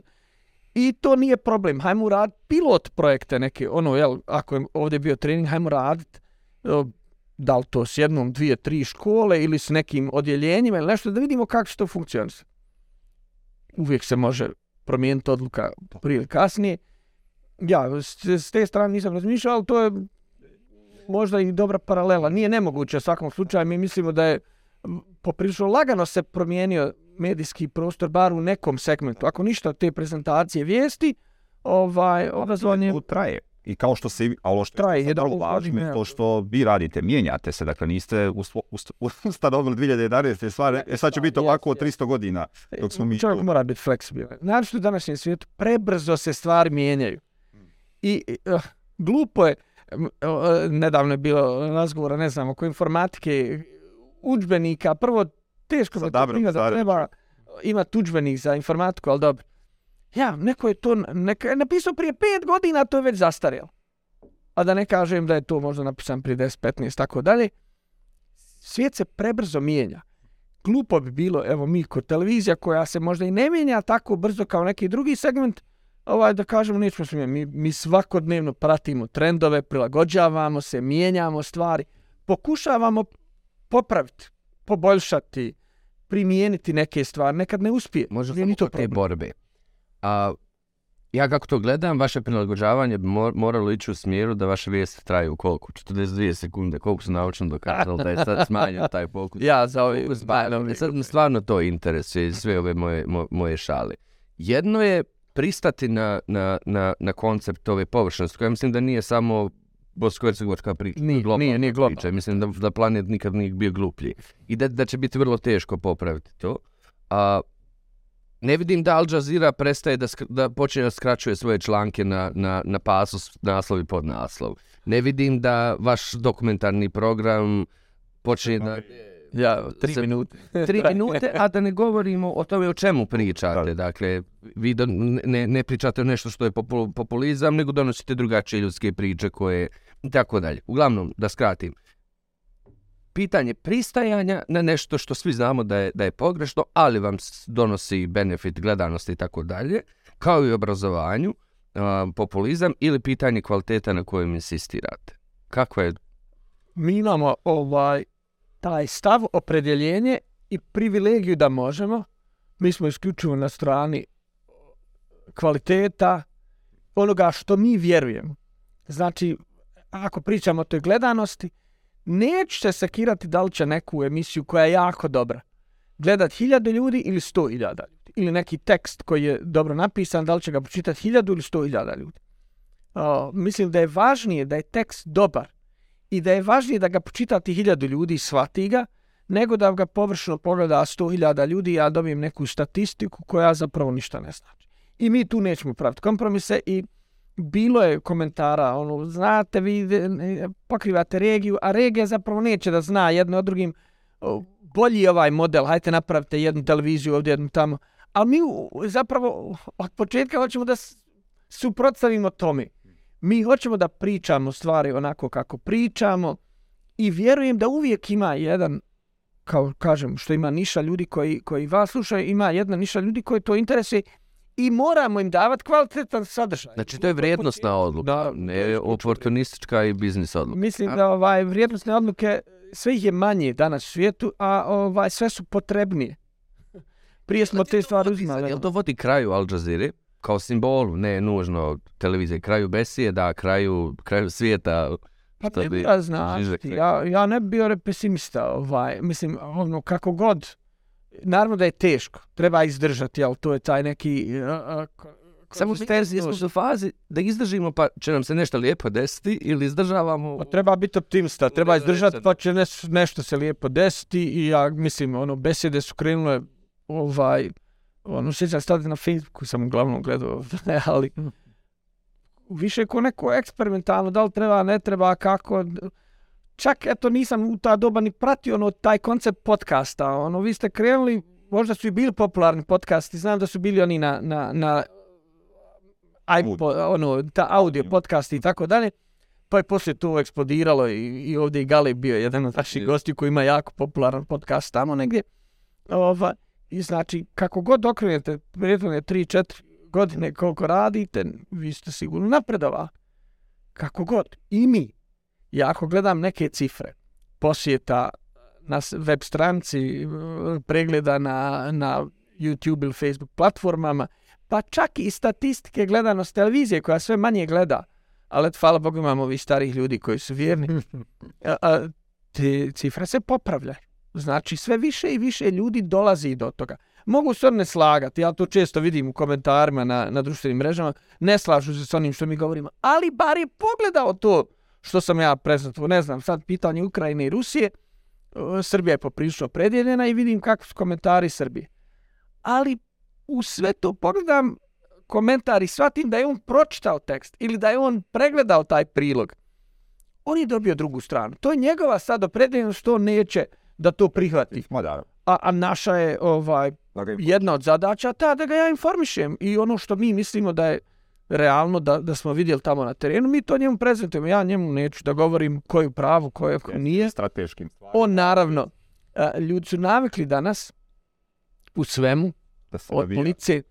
I to nije problem. Hajmo raditi pilot projekte neke, ono, jel, ako je ovdje bio trening, hajmo raditi da li to s jednom, dvije, tri škole ili s nekim odjeljenjima ili nešto, da vidimo kako će to funkcionisati. Uvijek se može promijeniti odluka prije ili kasnije. Ja, s, s te strane nisam razmišljao, ali to je možda i dobra paralela. Nije nemoguće u svakom slučaju. Mi mislimo da je poprilično lagano se promijenio medijski prostor, bar u nekom segmentu. Ako ništa te prezentacije vijesti, ovaj, obrazovanje... To traje. I kao što se, a što traje, je vrlo važno, to što vi radite, mijenjate se, dakle niste ustanovili 2011. stvari, e sad će biti ovako od 300 godina. Dok smo mi Čovjek mora biti fleksibilan. Znači u današnjem svijetu prebrzo se stvari mijenjaju. I uh, glupo je, uh, nedavno je bilo razgovora, ne znam, oko informatike, učbenika, prvo teško da treba imati učbenik za informatiku, ali dobro. Ja, neko je to neka, je napisao prije pet godina, to je već zastarjelo. A da ne kažem da je to možda napisan prije 10, 15, tako dalje. Svijet se prebrzo mijenja. Glupo bi bilo, evo mi kod televizija koja se možda i ne mijenja tako brzo kao neki drugi segment, ovaj, da kažemo, nećemo se mi, mi svakodnevno pratimo trendove, prilagođavamo se, mijenjamo stvari, pokušavamo popraviti, poboljšati, primijeniti neke stvari, nekad ne uspije. Može samo to te borbe. A ja kako to gledam, vaše prilagođavanje bi moralo ići u smjeru da vaše vijesti traju koliko? 42 sekunde, koliko su naučno dokazali da je sad smanjen taj fokus? ja, za ovi... Zbajno, sad mi stvarno to interesuje, sve ove moje, moje šale. Jedno je pristati na, na, na, na koncept ove površnosti, koja mislim da nije samo bosko-hercegovačka priča. Nije, nije, nije globalna. Priča. Mislim da, da planet nikad nije bio gluplji. I da, da će biti vrlo teško popraviti to. A, ne vidim da Al Jazeera prestaje da, da počne da skraćuje svoje članke na, na, na pasus, naslov i podnaslov. Ne vidim da vaš dokumentarni program počne da... Ja, tri se, minute. tri minute, a da ne govorimo o tome o čemu pričate. Dakle, vi do, ne, ne pričate o nešto što je populizam, nego donosite drugačije ljudske priče koje... I tako dalje. Uglavnom, da skratim pitanje pristajanja na nešto što svi znamo da je, da je pogrešno, ali vam donosi benefit gledanosti i tako dalje, kao i obrazovanju, populizam ili pitanje kvaliteta na kojem insistirate. Kako je? Mi imamo ovaj taj stav, opredjeljenje i privilegiju da možemo. Mi smo isključivo na strani kvaliteta onoga što mi vjerujemo. Znači, ako pričamo o toj gledanosti, neću se sekirati da li će neku emisiju koja je jako dobra gledat hiljade ljudi ili sto hiljada ljudi. Ili neki tekst koji je dobro napisan, da li će ga pročitati hiljadu ili sto hiljada ljudi. O, mislim da je važnije da je tekst dobar i da je važnije da ga pročitati hiljadu ljudi i shvati ga, nego da ga površno pogleda sto hiljada ljudi i ja dobijem neku statistiku koja zapravo ništa ne znači. I mi tu nećemo praviti kompromise i bilo je komentara, ono, znate vi, pokrivate regiju, a regija zapravo neće da zna jedno od drugim, bolji ovaj model, hajte napravite jednu televiziju ovdje, jednu tamo. Ali mi zapravo od početka hoćemo da suprotstavimo tome. Mi hoćemo da pričamo stvari onako kako pričamo i vjerujem da uvijek ima jedan, kao kažem, što ima niša ljudi koji, koji vas slušaju, ima jedna niša ljudi koji to interesuje i moramo im davati kvalitetan sadržaj. Znači to je vrijednostna odluka, da, ne oportunistička i biznis odluka. Mislim da ovaj vrijednostne odluke sve ih je manje danas u svijetu, a ovaj sve su potrebnije. Prije smo te stvari uzimali. Jel to vodi kraju Al Jazeera? Kao simbolu, ne nužno televizije, kraju besije, da, kraju, kraju svijeta. Pa te bi ja značiti, ja, ja ne bi bio pesimista, ovaj, mislim, ono, kako god, naravno da je teško, treba izdržati, ali to je taj neki... Samo stenzije smo u fazi da izdržimo pa će nam se nešto lijepo desiti ili izdržavamo... Pa treba biti optimista, treba izdržati pa će neš, nešto se lijepo desiti i ja mislim, ono, besede su krenule, ovaj, ono, sjećam stati na Facebooku, sam uglavnom gledao, ali više ko neko eksperimentalno, da li treba, ne treba, kako čak eto nisam u ta doba ni pratio ono taj koncept podcasta. Ono vi ste krenuli, možda su i bili popularni podcasti, znam da su bili oni na na na iPod, ono ta audio podcasti i tako dalje. pa je poslije to eksplodiralo i, i ovdje i Galeb bio jedan od naših Je. gosti koji ima jako popularan podcast tamo negdje. Ova, I znači, kako god okrenete prethodne 3-4 godine koliko radite, vi ste sigurno napredovali. Kako god. I mi. Ja ako gledam neke cifre, posjeta na web stranici, eh, pregleda na, na YouTube ili Facebook platformama, pa čak i statistike gledanost televizije koja sve manje gleda, ali hvala Bogu imamo ovih starih ljudi koji su vjerni, a, a, te cifre se popravljaju. Znači sve više i više ljudi dolazi do toga. Mogu se ne slagati, ja to često vidim u komentarima na, na društvenim mrežama, ne slažu se s onim što mi govorimo, ali bar je pogledao to što sam ja prezentovao. Ne znam, sad pitanje Ukrajine i Rusije, e, Srbija je poprilično predjeljena i vidim kako su komentari Srbije. Ali u sve to pogledam komentar i shvatim da je on pročitao tekst ili da je on pregledao taj prilog. On je dobio drugu stranu. To je njegova sad opredjeljenost što on neće da to prihvati. Ma da, A, a naša je ovaj jedna od zadaća ta da ga ja informišem i ono što mi mislimo da je realno da, da smo vidjeli tamo na terenu, mi to njemu prezentujemo. Ja njemu neću da govorim ko je u pravu, ko je ko nije. strateškim stvarima. On naravno, a, ljudi su navikli danas u svemu, da se od policije,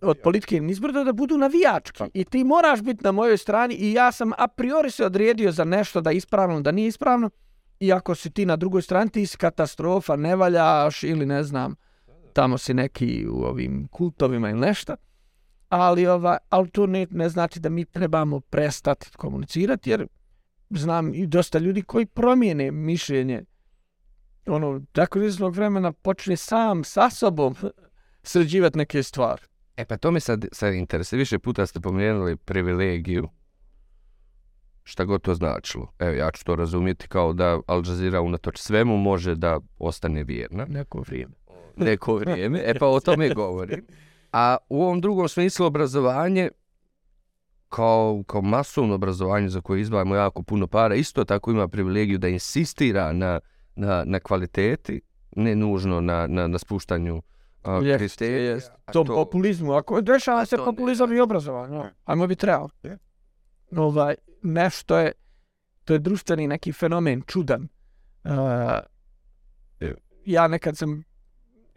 od politike nizbrdo da budu navijački. Tako. I ti moraš biti na mojoj strani i ja sam a priori se odredio za nešto da je ispravno, da nije ispravno. I ako si ti na drugoj strani, ti si katastrofa, ne valjaš ili ne znam, tamo si neki u ovim kultovima ili nešto. Ali, ova, ali to ne, ne znači da mi trebamo prestati komunicirati, jer znam i dosta ljudi koji promijene mišljenje. Ono, tako iznog vremena počne sam sa sobom sređivati neke stvari. E pa to me sad, sad interesuje. Više puta ste pomenuli privilegiju. Šta god to značilo. Evo, ja ću to razumjeti kao da Al Jazeera unatoč svemu može da ostane vjerna. Neko vrijeme. neko vrijeme. E pa o tome govorim. A u ovom drugom smislu obrazovanje kao, kao masovno obrazovanje za koje izdvajamo jako puno para, isto tako ima privilegiju da insistira na, na, na kvaliteti, ne nužno na, na, na spuštanju a, Jest, kriterija. jest. A Tom populizmu. Ako dešava se to ne- populizam i obrazovanje, no. ajmo biti realni. Je. Ovaj, nešto je, to je društveni neki fenomen, čudan. Uh, ja nekad sam,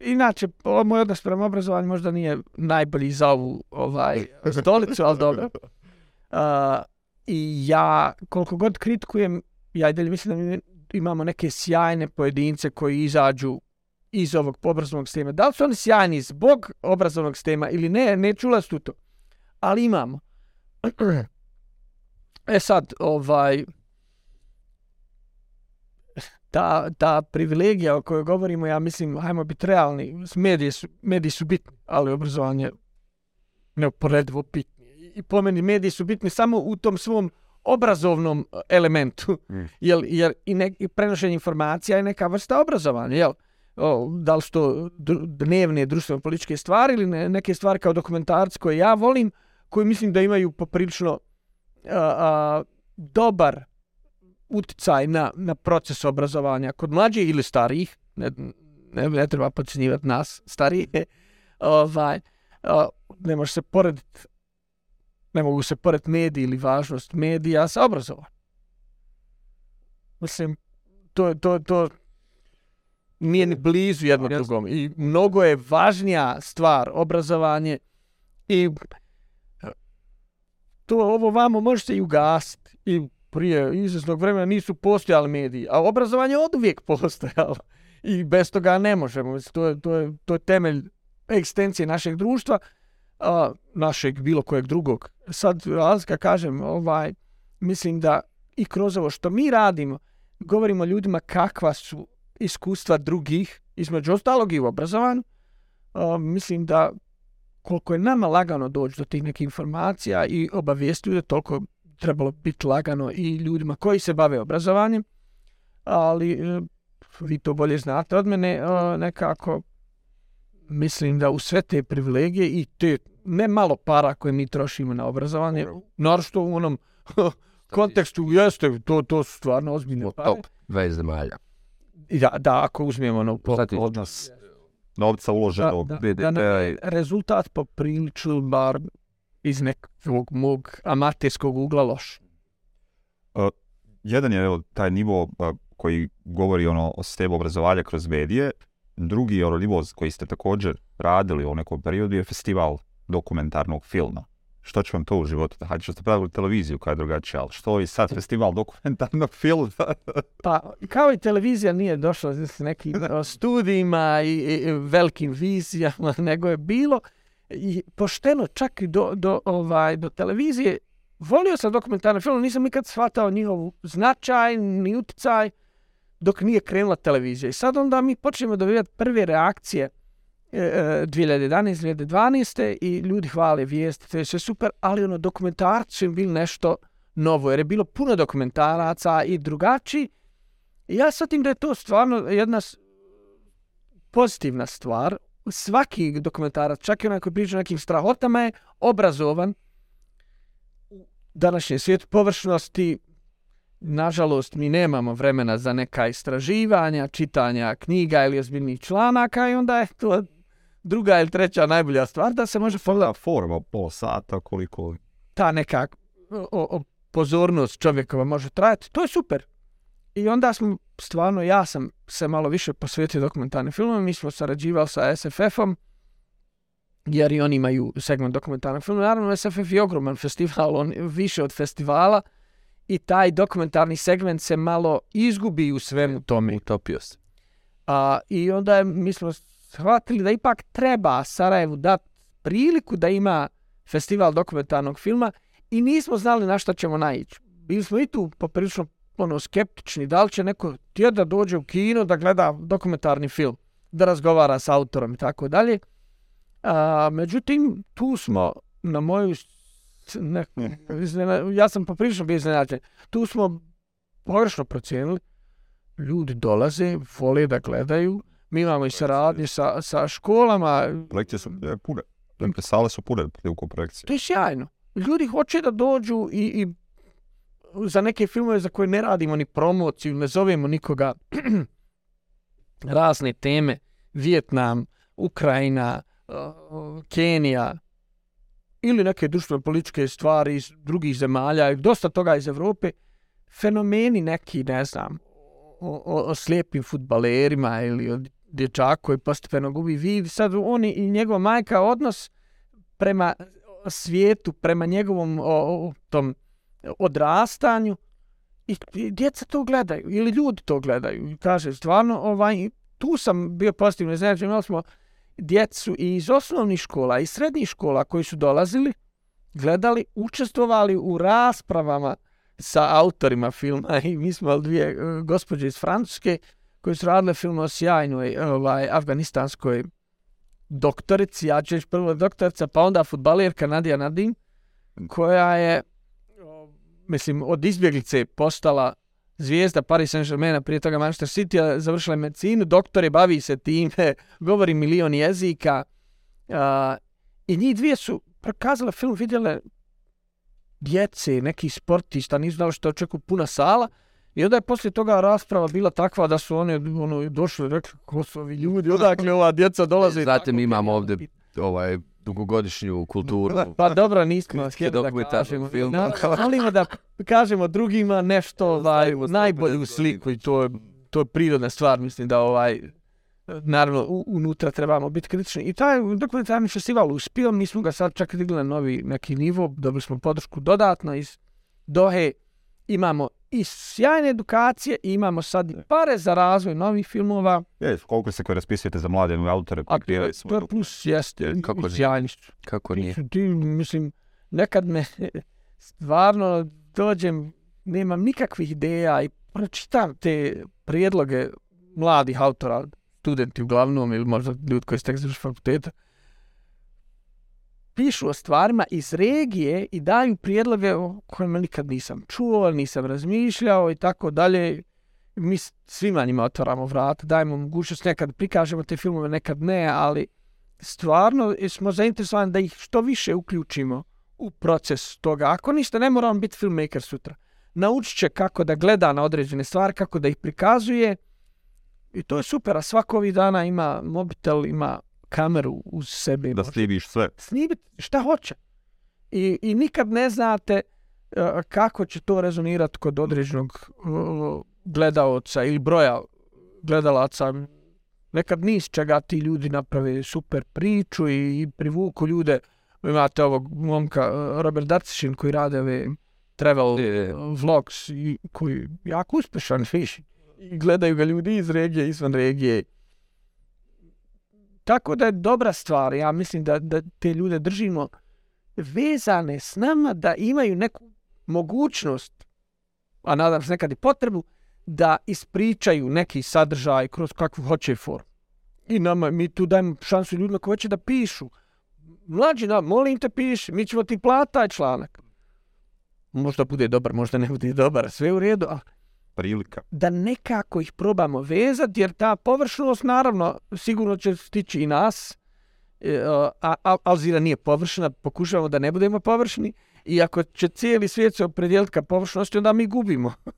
inače, ovo moj odnos prema obrazovanju možda nije najbolji za ovu ovaj, stolicu, ali dobro. Uh, I ja, koliko god kritikujem, ja i dalje mislim da mi imamo neke sjajne pojedince koji izađu iz ovog obrazovnog sistema. Da li su oni sjajni zbog obrazovnog sistema ili ne, ne čula su to. Ali imamo. E sad, ovaj, ta, ta privilegija o kojoj govorimo, ja mislim, hajmo biti realni, mediji su, mediji su bitni, ali obrazovanje je neuporedivo bitni. I- po meni mediji su bitni samo u tom svom obrazovnom e, elementu, Mm. jer, jer i, ne, i prenošenje informacija je neka vrsta obrazovanja, jel? O, da li su to dnevne društveno-političke stvari ili ne, neke stvari kao dokumentarci koje ja volim, koji mislim da imaju poprilično a, a, dobar uticaj na, na proces obrazovanja kod mlađih ili starijih, ne, ne, ne treba podcjenjivati nas, starije, ovaj, a, ne može se porediti, ne mogu se porediti mediji ili važnost medija sa obrazovanjem. Mislim, to, to, to nije ni blizu jedno Jasno. drugom. I mnogo je važnija stvar obrazovanje i to ovo vamo može se i ugasiti. I prije izvesnog vremena nisu postojali mediji, a obrazovanje od uvijek postojalo. I bez toga ne možemo. To je, to je, to je temelj ekstencije našeg društva, a, našeg bilo kojeg drugog. Sad, razlika kažem, ovaj, mislim da i kroz ovo što mi radimo, govorimo ljudima kakva su iskustva drugih, između ostalog i u obrazovanju. A, mislim da koliko je nama lagano doći do tih nekih informacija i obavijesti ljude, toliko trebalo biti lagano i ljudima koji se bave obrazovanjem. Ali e, vi to bolje znate od mene, e, nekako mislim da u sve te privilegije i te ne malo para koje mi trošimo na obrazovanje, naročito u onom kontekstu, jeste, to, to su stvarno ozbiljne pare. Top 20 zemalja. Da, da, ako uzmemo ono po, Odnos novca da, uloženog. da, BDP da nam je i- rezultat poprilično bar iz nekog mog amaterskog ugla loš. jedan je evo, taj nivo a, koji govori ono o sistemu obrazovanja kroz medije, drugi je ono nivo koji ste također radili u nekom periodu je festival dokumentarnog filma. Što će vam to u životu? Hajde što ste pravili televiziju koja je drugačija, ali što i sad festival dokumentarnog filma? Pa, kao i televizija nije došla s nekim studijima i, i, i velikim vizijama, nego je bilo i pošteno čak i do, do, ovaj, do televizije. Volio sam dokumentarne filme, nisam nikad shvatao njihov značaj, ni utjecaj dok nije krenula televizija. I sad onda mi počnemo dobivati prve reakcije e, e 2011. 2012. i ljudi hvale vijesti, to je sve super, ali ono dokumentarci su im bili nešto novo, jer je bilo puno dokumentaraca i drugačiji. I ja shvatim da je to stvarno jedna pozitivna stvar. Svaki dokumentarac, čak i onaj koji priča o nekim strahotama je obrazovan u današnjem svijetu površnosti. Nažalost, mi nemamo vremena za neka istraživanja, čitanja knjiga ili ozbiljnih članaka i onda je to druga ili treća najbolja stvar da se može pogledati Da, forma pola sata, koliko... ta neka o, o, pozornost čovjekova može trajati, to je super. I onda smo, stvarno, ja sam se malo više posvetio dokumentarnim filmom, mi smo sarađivali sa SFF-om, jer i oni imaju segment dokumentarnog filma. Naravno, SFF je ogroman festival, on više od festivala i taj dokumentarni segment se malo izgubi u svemu tome. Utopio se. A, I onda je, mi smo shvatili da ipak treba Sarajevu dati priliku da ima festival dokumentarnog filma i nismo znali na šta ćemo naići. Bili smo i tu poprilično ono, skeptični, da li će neko tijed da dođe u kino da gleda dokumentarni film, da razgovara s autorom i tako dalje. A, međutim, tu smo na moju ne, iznena- ja sam poprilično bio iznenađen. Tu smo pogrešno procijenili. Ljudi dolaze, vole da gledaju. Mi imamo i saradnje sa, sa školama. Projekcije su pune. Dakle, sale su pune prilikom projekcije. To je sjajno. Ljudi hoće da dođu i, i za neke filmove za koje ne radimo ni promociju, ne zovemo nikoga razne teme, Vijetnam, Ukrajina, Kenija ili neke društveno političke stvari iz drugih zemalja, dosta toga iz Evrope, fenomeni neki, ne znam, o, o, o slijepim futbalerima ili o dječaku koji postepeno gubi vid, sad oni i njegova majka odnos prema svijetu, prema njegovom o, o, tom odrastanju i, i djeca to gledaju ili ljudi to gledaju. I kaže stvarno ovaj tu sam bio pozitivno znači imali smo djecu i iz osnovnih škola i srednjih škola koji su dolazili gledali, učestvovali u raspravama sa autorima filma. I mi smo dvije eh, gospođe iz Francuske koje su radile film o sjajnoj eh, ovaj, afganistanskoj doktorici, ja ću prvo doktorica, pa onda futbalerka Nadija Nadim, koja je, mislim, od izbjeglice postala zvijezda Paris Saint-Germaina, prije toga Manchester City, završila je medicinu, doktor je, bavi se time, govori milion jezika. A, I njih dvije su prokazale film, vidjele djece, neki sportista, nisu znali što očekuju puna sala. I onda je poslije toga rasprava bila takva da su oni ono, došli i rekli ko su ovi ljudi, odakle ova djeca dolaze. Znate, mi imamo ovdje ovaj dugogodišnju kulturu. Pa dobro, nismo htjeli da kažemo. filma. Na, volimo da kažemo drugima nešto ovaj, najbolju opet sliku i to je, to je prirodna stvar. Mislim da ovaj naravno u, unutra trebamo biti kritični. I taj dokumentarni festival uspio, mi smo ga sad čak digli na novi neki nivo, dobili smo podršku dodatno iz Dohe. Imamo i sjajne edukacije i imamo sad i pare za razvoj novih filmova. Je, koliko se koje raspisujete za mlade autore, A to je, to je plus, jeste, Kako i ne? sjajni su. Kako nije? Ti, mislim, nekad me stvarno dođem, nemam nikakvih ideja i pročitam te prijedloge mladih autora, studenti uglavnom ili možda ljudi koji su tek završili fakulteta, pišu o stvarima iz regije i daju prijedloge o kojima nikad nisam čuo, nisam razmišljao i tako dalje. Mi svima njima otvaramo vrat, dajemo mogućnost nekad prikažemo te filmove, nekad ne, ali stvarno smo zainteresovani da ih što više uključimo u proces toga. Ako niste, ne moramo biti filmmaker sutra. Naučit će kako da gleda na određene stvari, kako da ih prikazuje i to je super. A svako ovih dana ima mobitel, ima kameru uz sebe. da slidiš sve. snimiti šta hoće. I, I nikad ne znate e, kako će to rezonirati kod određenog uh, gledaoca ili broja gledalaca. Nekad niz čega ti ljudi naprave super priču i, i privuku ljude. Imate ovog momka uh, Robert Darcišin koji rade ove travel uh, vlogs i koji je jako uspešan fiš. I gledaju ga ljudi iz regije, izvan regije. Tako da je dobra stvar. Ja mislim da, da te ljude držimo vezane s nama da imaju neku mogućnost, a nadam se nekad i potrebu, da ispričaju neki sadržaj kroz kakvu hoće formu. I nama, mi tu dajemo šansu ljudima koji hoće da pišu. Mlađi, da, molim te piši, mi ćemo ti platiti taj članak. Možda bude dobar, možda ne bude dobar, sve u redu, ali Prilika. da nekako ih probamo vezati, jer ta površnost, naravno, sigurno će stići i nas, e, a Al Alzira nije površna, pokušavamo da ne budemo površni, i ako će cijeli svijet se opredijeliti ka površnosti, onda mi gubimo.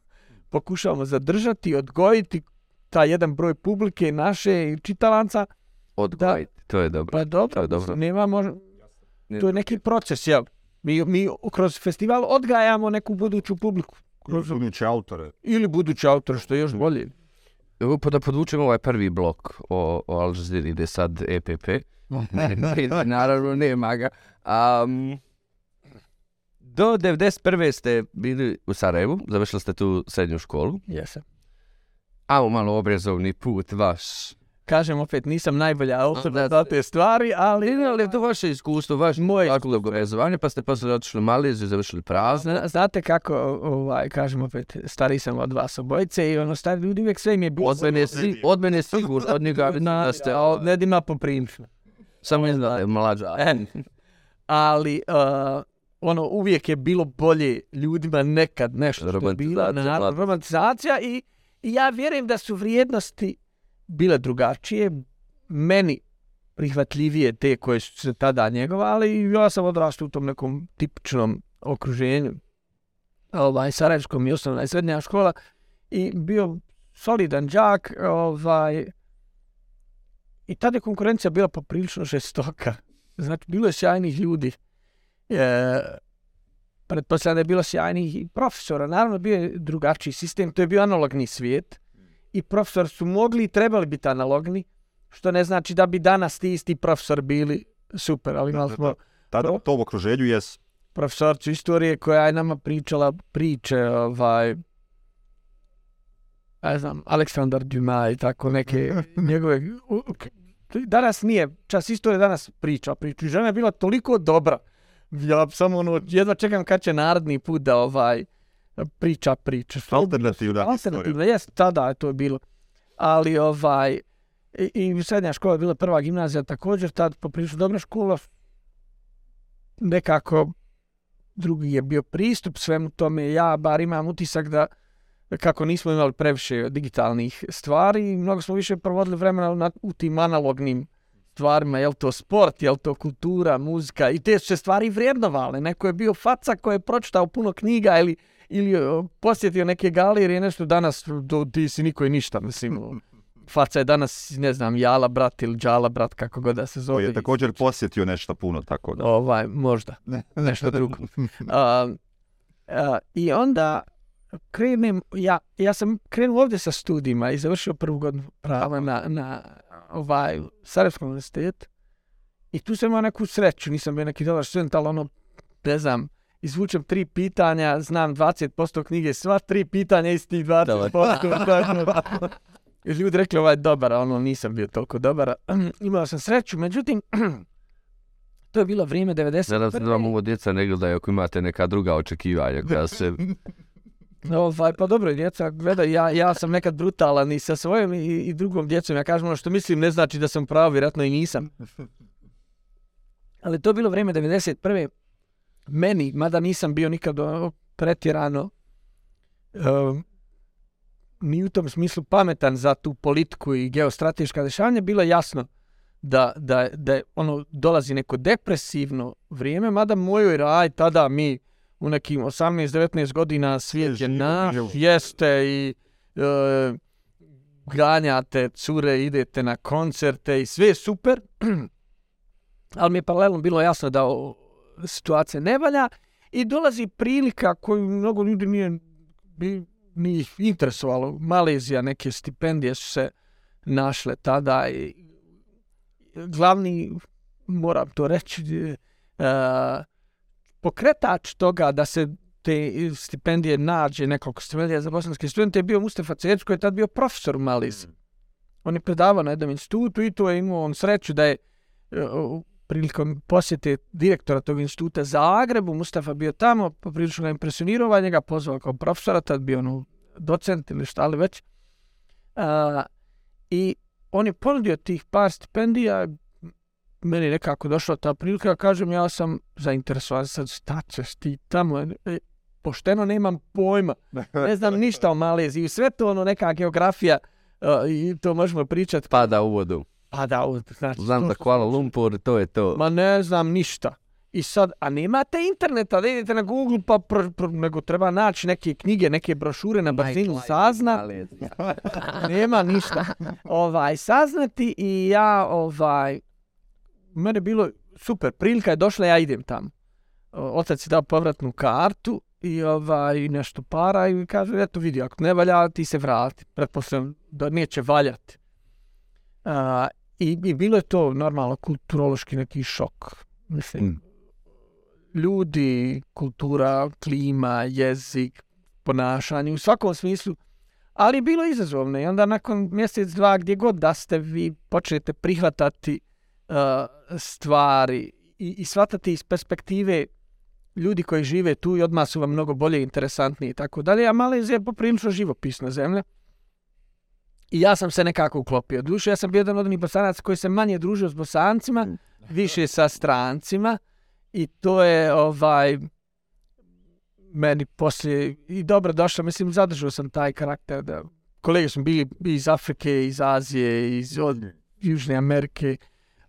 Pokušavamo zadržati, odgojiti ta jedan broj publike naše i čitalanca, Odgojiti, to je dobro. pa dobro, To je dobro. nema možda, to je neki proces, jel? Mi, mi kroz festival odgajamo neku buduću publiku. Kroz, Buduće autore. ili budući autor, što je još bolje. Evo pa da podvučemo ovaj prvi blok o, o Al Jazeera ide sad EPP. Ne, ne, naravno nema ga. Um, do 91. ste bili u Sarajevu, završili ste tu srednju školu. Jesam. A malo obrazovni put vaš. Kažem opet, nisam najbolja osoba za te stvari, ali... Ali je to vaše iskustvo, vaš Moje moje obrazovanje, pa ste posle otišli u Maleziju, završili prazne. Zna, znate kako, ovaj, kažem opet, stari sam od vas obojice i ono, stari ljudi uvijek sve im je bilo... Od mene, si, od mene sigurno, od njega Na, da ste, a, ne dima poprilično. samo ne znam, mlađa. Ali, uh, ono, uvijek je bilo bolje ljudima nekad nešto što je bilo. Romantizacija, romantizacija i, i ja vjerujem da su vrijednosti bile drugačije, meni prihvatljivije te koje su se tada njegovali ali ja sam odrastao u tom nekom tipičnom okruženju ovaj, Sarajevskom i osnovna i srednja škola i bio solidan đak ovaj, i tada je konkurencija bila poprilično žestoka. Znači, bilo je sjajnih ljudi. E, pretpostavljam da je bilo sjajnih i profesora. Naravno, bio je drugačiji sistem. To je bio analogni svijet. I profesori su mogli i trebali biti analogni, što ne znači da bi danas ti isti profesor bili super, ali imali smo Tada u tom okruženju jes profesorcu istorije koja je nama pričala priče, ovaj, ne znam, Aleksandar Dumas i tako neke njegove... Danas nije, čas istorije danas priča, priča. Žena je bila toliko dobra. Ja samo ono, jedva čekam kad će narodni put da ovaj priča priče. alternativna. Alternativna, jes, tada je to bilo. Ali ovaj, i, i srednja škola je bila prva gimnazija također, tad poprilično dobra škola. Nekako drugi je bio pristup svemu tome. Ja bar imam utisak da kako nismo imali previše digitalnih stvari, mnogo smo više provodili vremena na, u tim analognim stvarima, je to sport, je to kultura, muzika i te su se stvari vrijednovale. Neko je bio faca koji je pročitao puno knjiga ili ili o, posjetio neke galerije, nešto danas, do, ti si niko i ništa, mislim. Faca je danas, ne znam, Jala brat ili Đala brat, kako god da se koji zove. je također posjetio nešto puno, tako da. Ovaj, možda, nešto drugo. A, a, I onda krenem, ja, ja sam krenuo ovdje sa studijima i završio prvu godinu prava na, na ovaj, Sarajevskom univerzitetu. I tu sam imao neku sreću, nisam bio neki dobar student, ali ono, ne znam, izvučem tri pitanja, znam 20% knjige, sva tri pitanja iz tih 20%. tako. I ljudi rekli ovaj je dobar, a ono nisam bio toliko dobar. Imao sam sreću, međutim, to je bilo vrijeme 90. Nadam se da vam ovo djeca ne gledaju ako imate neka druga očekivanja koja se... Ovaj, pa dobro, djeca, gledaj, ja, ja sam nekad brutalan i sa svojom i, i drugom djecom. Ja kažem ono što mislim, ne znači da sam pravo, vjerojatno i nisam. Ali to je bilo vrijeme 91. Meni, mada nisam bio nikad ono, pretjerano um, ni u tom smislu pametan za tu politiku i geostrateška dešavanja, bilo je jasno da, da, da ono dolazi neko depresivno vrijeme, mada mojoj raj tada mi u nekim 18-19 godina svijet je naš, jeste i e, ganjate cure, idete na koncerte i sve super, ali mi je paralelno bilo jasno da o, situacija ne valja I dolazi prilika koju mnogo ljudi nije bi, ni ih interesovalo. Malezija, neke stipendije su se našle tada i glavni, moram to reći, uh, pokretač toga da se te stipendije nađe, nekoliko stipendija za bosanske studente, je bio Mustafa Cerić koji je tad bio profesor u Malizi. Mm. On je predavao na jednom institutu i to je imao on sreću da je uh, prilikom posjete direktora tog instituta Zagrebu, Mustafa bio tamo, poprilično ga impresionirao, njega pozvao kao profesora, tad bio ono docent ili šta li već. Uh, I on je ponudio tih par stipendija, meni nekako došla ta prilika, kažem, ja sam zainteresovan, sad šta ćeš ti tamo, e, pošteno nemam pojma, ne znam ništa o Maleziji, sve to ono neka geografija, uh, i to možemo pričati. Pada u vodu. Pada u vodu, znači. Znam da Kuala Lumpur, to je to. Ma ne znam ništa. I sad, a nemate interneta, da idete na Google, pa pr, pr, nego treba naći neke knjige, neke brošure na brzinu sazna. Nema ništa. Ovaj, saznati i ja, ovaj, mene bilo super, prilika je došla, ja idem tamo. Otac je dao povratnu kartu i ovaj, nešto para i kaže, eto vidi, ako ne valja, ti se vrati. Pretpostavljam da neće valjati. Uh, i, I bilo je to normalno kulturološki neki šok. Mislim, mm ljudi, kultura, klima, jezik, ponašanje, u svakom smislu. Ali je bilo izazovno i onda nakon mjesec, dva, gdje god da ste, vi počnete prihvatati uh, stvari i, i shvatati iz perspektive ljudi koji žive tu i odmah su vam mnogo bolje interesantni i tako dalje. A Malezija je poprilično živopisna zemlja. I ja sam se nekako uklopio. Duše, ja sam bio jedan od onih bosanaca koji se manje družio s bosancima, više sa strancima. I to je ovaj meni poslije i dobro došlo, mislim zadržao sam taj karakter da kolege su bili iz Afrike, iz Azije, iz od Južne Amerike.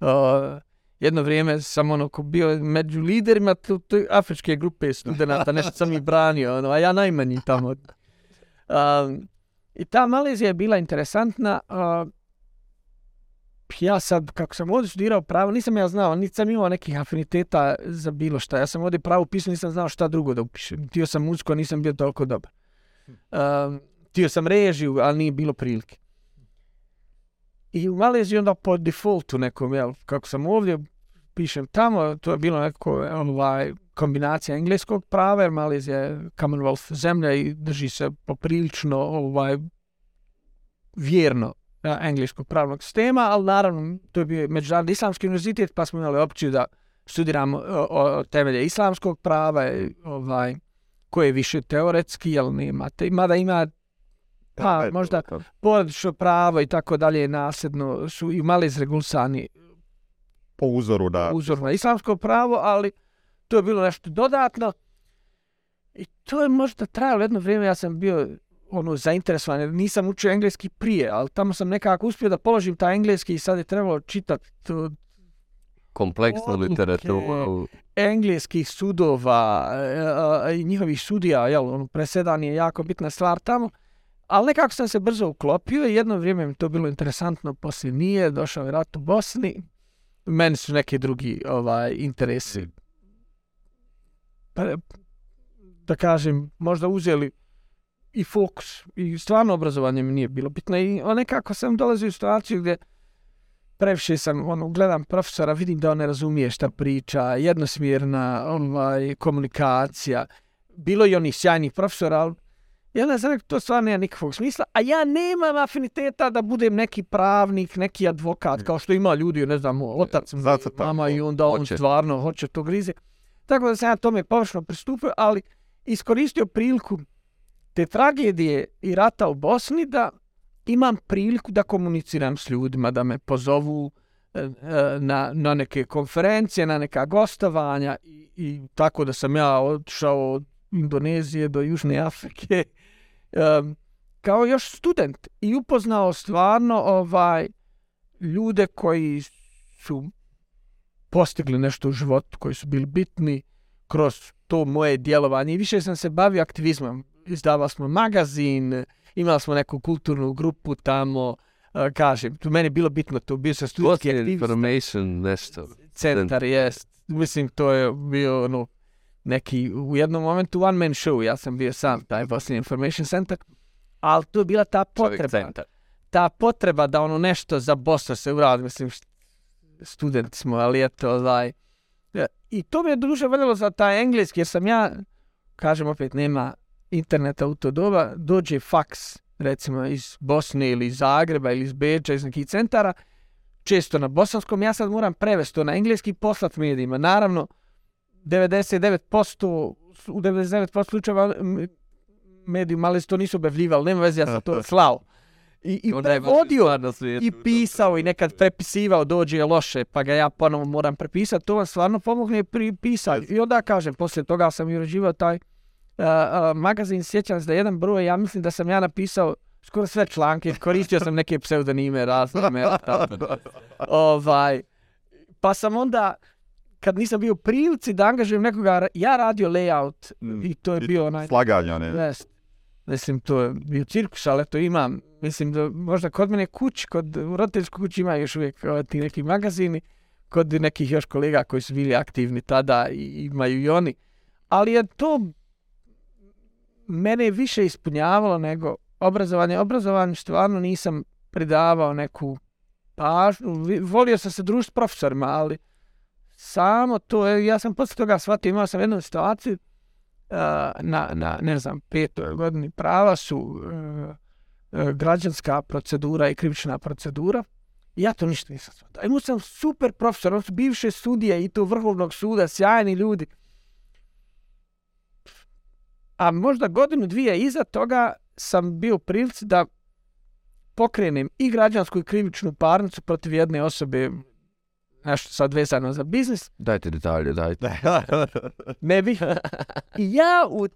Uh, jedno vrijeme sam ono ko bio među liderima tu, tu afričke grupe studenta, nešto sam ih branio, ono, a ja najmanji tamo. Um, I ta Malezija je bila interesantna. Uh, ja sad, kako sam ovdje studirao pravo, nisam ja znao, niti sam imao nekih afiniteta za bilo šta. Ja sam ovdje pravo upisao, nisam znao šta drugo da upišem. Tio sam muziku, nisam bio toliko dobar. Um, tio sam režiju, ali nije bilo prilike. I u Maleziji onda po defaultu nekom, jel, kako sam ovdje, pišem tamo, to je bilo neko ovaj, kombinacija engleskog prava, jer Malezija je Commonwealth zemlja i drži se poprilično ovaj, vjerno engleskog pravnog sistema, ali naravno to je bio međunarodni islamski univerzitet, pa smo imali opciju da studiramo o, o temelje islamskog prava, ovaj, koje je više teoretski, jel nema te, mada ima pa možda porodično pravo i tako dalje nasljedno su i mali izregulsani po uzoru da uzoru na islamsko pravo, ali to je bilo nešto dodatno i to je možda trajalo jedno vrijeme, ja sam bio ono zainteresovan, nisam učio engleski prije, ali tamo sam nekako uspio da položim ta engleski i sad je trebalo čitati to kompleksnu literaturu engleskih sudova e, i njihovih sudija, jel, ono, presedan je jako bitna stvar tamo. Ali nekako sam se brzo uklopio i jedno vrijeme mi to bilo interesantno, poslije nije, došao je rat u Bosni. Meni su neki drugi ovaj interesi. Pa, da kažem, možda uzeli i fokus. I stvarno obrazovanje mi nije bilo bitno. I nekako sam dolazio u situaciju gdje previše sam, ono, gledam profesora, vidim da on ne razumije šta priča, jednosmjerna ovaj, komunikacija. Bilo i onih sjajnih profesora, ali ja ne znam, to stvarno nema nikakvog smisla, a ja nemam afiniteta da budem neki pravnik, neki advokat, kao što ima ljudi, ne znam, otac, mama i onda on stvarno hoće to grize. Tako da sam ja tome površno pristupio, ali iskoristio priliku te tragedije i rata u Bosni da imam priliku da komuniciram s ljudima, da me pozovu e, e, na, na neke konferencije, na neka gostovanja i, i tako da sam ja odšao od Indonezije do Južne Afrike. Um, kao još student i upoznao stvarno ovaj ljude koji su postigli nešto u životu, koji su bili bitni kroz to moje djelovanje i više sam se bavio aktivizmom izdavali smo magazin, imali smo neku kulturnu grupu tamo, uh, kažem, tu meni bilo bitno to, bio sam studijski aktivista. information, nešto. Centar, jest. Mislim, to je bio, ono, neki, u jednom momentu one man show, ja sam bio sam taj Bosnian Information Center, ali tu je bila ta potreba, ta potreba da ono nešto za Bosnu se uradi, mislim, studenti smo, ali eto, ovaj, e, i to mi je duže voljelo za taj engleski, jer sam ja, kažem opet, nema interneta u to doba, dođe faks, recimo iz Bosne ili iz Zagreba ili iz Beča, iz nekih centara, često na bosanskom, ja sad moram prevesti to na engleski i poslat medijima. Naravno, 99%, u 99% slučajeva m, mediji mali to nisu objavljivali, nema veze, ja sam to slao. I, i prevodio stvar na svijetu, i pisao i nekad prepisivao, dođe loše, pa ga ja ponovo moram prepisati, to vam stvarno pomogne pri pisanju. I onda kažem, poslije toga sam i uređivao taj uh, uh, magazin, sjećam se da jedan broj, ja mislim da sam ja napisao skoro sve članke, koristio sam neke pseudonime, razne, ovaj, pa sam onda, kad nisam bio u prilici da angažujem nekoga, ja radio layout i to je bio onaj... Slaganje, one. Jest. Mislim, to je bio cirkus, ali to imam, mislim da možda kod mene kući, kod u roditeljskoj kući ima još uvijek ovaj, ti neki magazini, kod nekih još kolega koji su bili aktivni tada i imaju i oni. Ali je to mene više ispunjavalo nego obrazovanje. Obrazovanje stvarno nisam pridavao neku pažnju. Volio sam se družiti s profesorima, ali samo to, ja sam poslije toga shvatio, imao sam jednu situaciju, na, na, ne znam, petoj godini prava su e, e, građanska procedura i krivična procedura. I ja to ništa nisam shvatio. Imao sam super profesor, on su bivše sudije i to vrhovnog suda, sjajni ljudi. A možda godinu, dvije iza toga sam bio prilici da pokrenem i građansku i krivičnu parnicu protiv jedne osobe, nešto sad vezano za biznis, Dajte detalje, dajte. ne bih. I ja u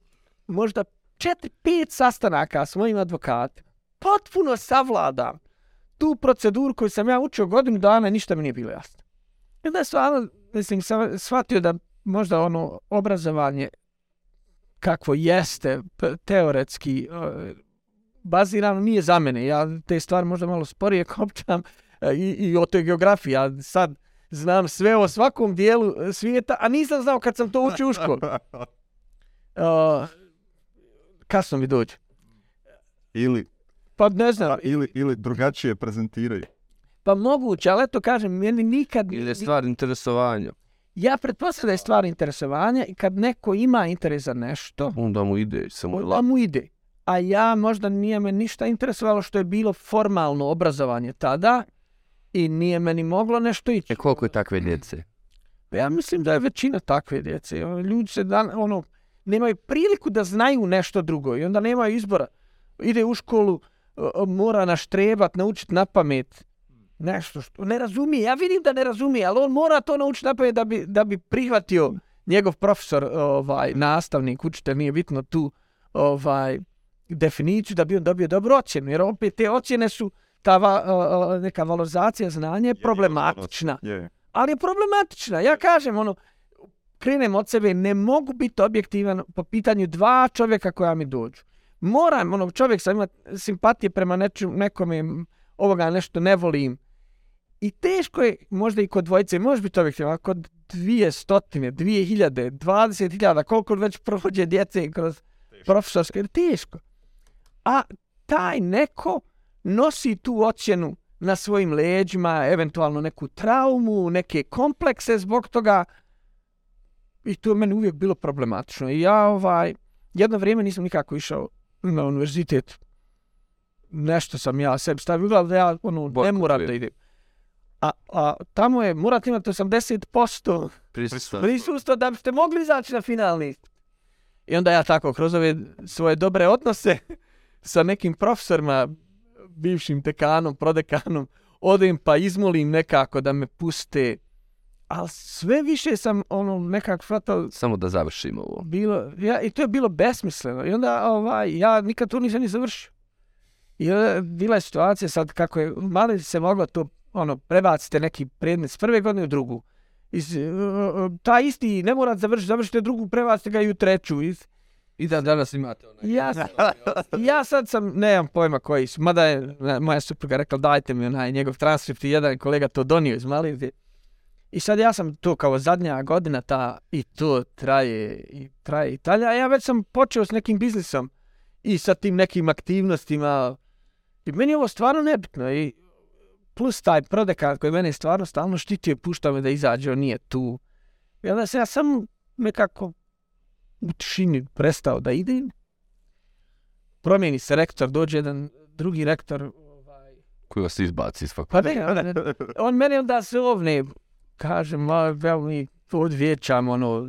možda četiri, pet sastanaka s mojim advokatima potpuno savladam tu proceduru koju sam ja učio godinu dana i ništa mi nije bilo jasno. I onda stvarno, mislim, sam shvatio da možda ono obrazovanje kakvo jeste teoretski e, bazirano nije za mene. Ja te stvari možda malo sporije kopčam e, i, i o toj geografiji. Ja sad znam sve o svakom dijelu e, svijeta, a nisam znao kad sam to učio u školi. Uh, kasno mi dođe. ili, Pa ne znam, ili, ili drugačije prezentiraju. pa moguće, ali eto kažem, meni nikad... Ili je stvar interesovanja. Ja pretpostavljam da je stvar interesovanja i kad neko ima interes za nešto, Onda mu ide, samo je onda lako. mu ide. A ja možda nije me ništa interesovalo što je bilo formalno obrazovanje tada i nije meni moglo nešto ići. E koliko je takve djece? Ja mislim da je većina takve djece. Ono, Ljudi se dan, ono, nemaju priliku da znaju nešto drugo i onda nemaju izbora. Ide u školu, mora naštrebat, naučiti na pamet nešto što ne razumije. Ja vidim da ne razumije, ali on mora to naučiti na pamet da bi, da bi prihvatio njegov profesor, ovaj, nastavnik, učitelj, nije bitno tu, ovaj, definiciju da bi on dobio dobru ocjenu. Jer opet te ocjene su, ta va, neka valorizacija znanja je problematična Je. ali je problematična. Ja kažem, ono, krenem od sebe, ne mogu biti objektivan po pitanju dva čovjeka koja mi dođu. Moram, ono, čovjek sam ima simpatije prema neču, nekome, ovoga nešto ne volim. I teško je, možda i kod dvojice, može biti objektivan, ali kod dvije stotine, dvije hiljade, dvadeset hiljada, koliko već prođe djece kroz profesorske, teško. A taj neko nosi tu ocjenu na svojim leđima, eventualno neku traumu, neke komplekse zbog toga. I to je meni uvijek bilo problematično. I ja ovaj, jedno vrijeme nisam nikako išao na univerzitet. Nešto sam ja sebi stavio, da ja ono, ne Bojkot moram da idem. A, a tamo je, morate imati 80% Prisustva. da biste mogli izaći na finalni. I onda ja tako kroz ove svoje dobre odnose sa nekim profesorima, bivšim dekanom, prodekanom, odem pa izmolim nekako da me puste. Ali sve više sam ono nekako shvatao Samo da završimo ovo. bilo, ja, i to je bilo besmisleno. I onda ovaj, ja nikad to nisam ni završio. I onda bila je situacija sad kako je, mali se moglo to, ono, prebacite neki predmet s prve godine u drugu. Iz, uh, uh, ta isti ne morate završiti, završite drugu, prebacite ga i u treću. Iz, I da danas imate onaj... ja, ja sad sam, nemam pojma koji su, mada je ne, moja supruga rekla dajte mi onaj njegov transkript i jedan kolega to donio iz Malezije. I sad ja sam to kao zadnja godina ta i to traje i traje i talja. A ja već sam počeo s nekim biznisom i sa tim nekim aktivnostima. I meni je ovo stvarno nebitno. I plus taj prodekan koji mene stvarno stalno štitio i puštao me da izađe, on nije tu. I onda se ja sam nekako u tišini prestao da idem. Promijeni se rektor, dođe jedan drugi rektor. Ovaj, Koji vas izbaci iz pa fakulteta. ne, on, on mene onda se ovne, kažem, ma, evo mi odvjećam, ono,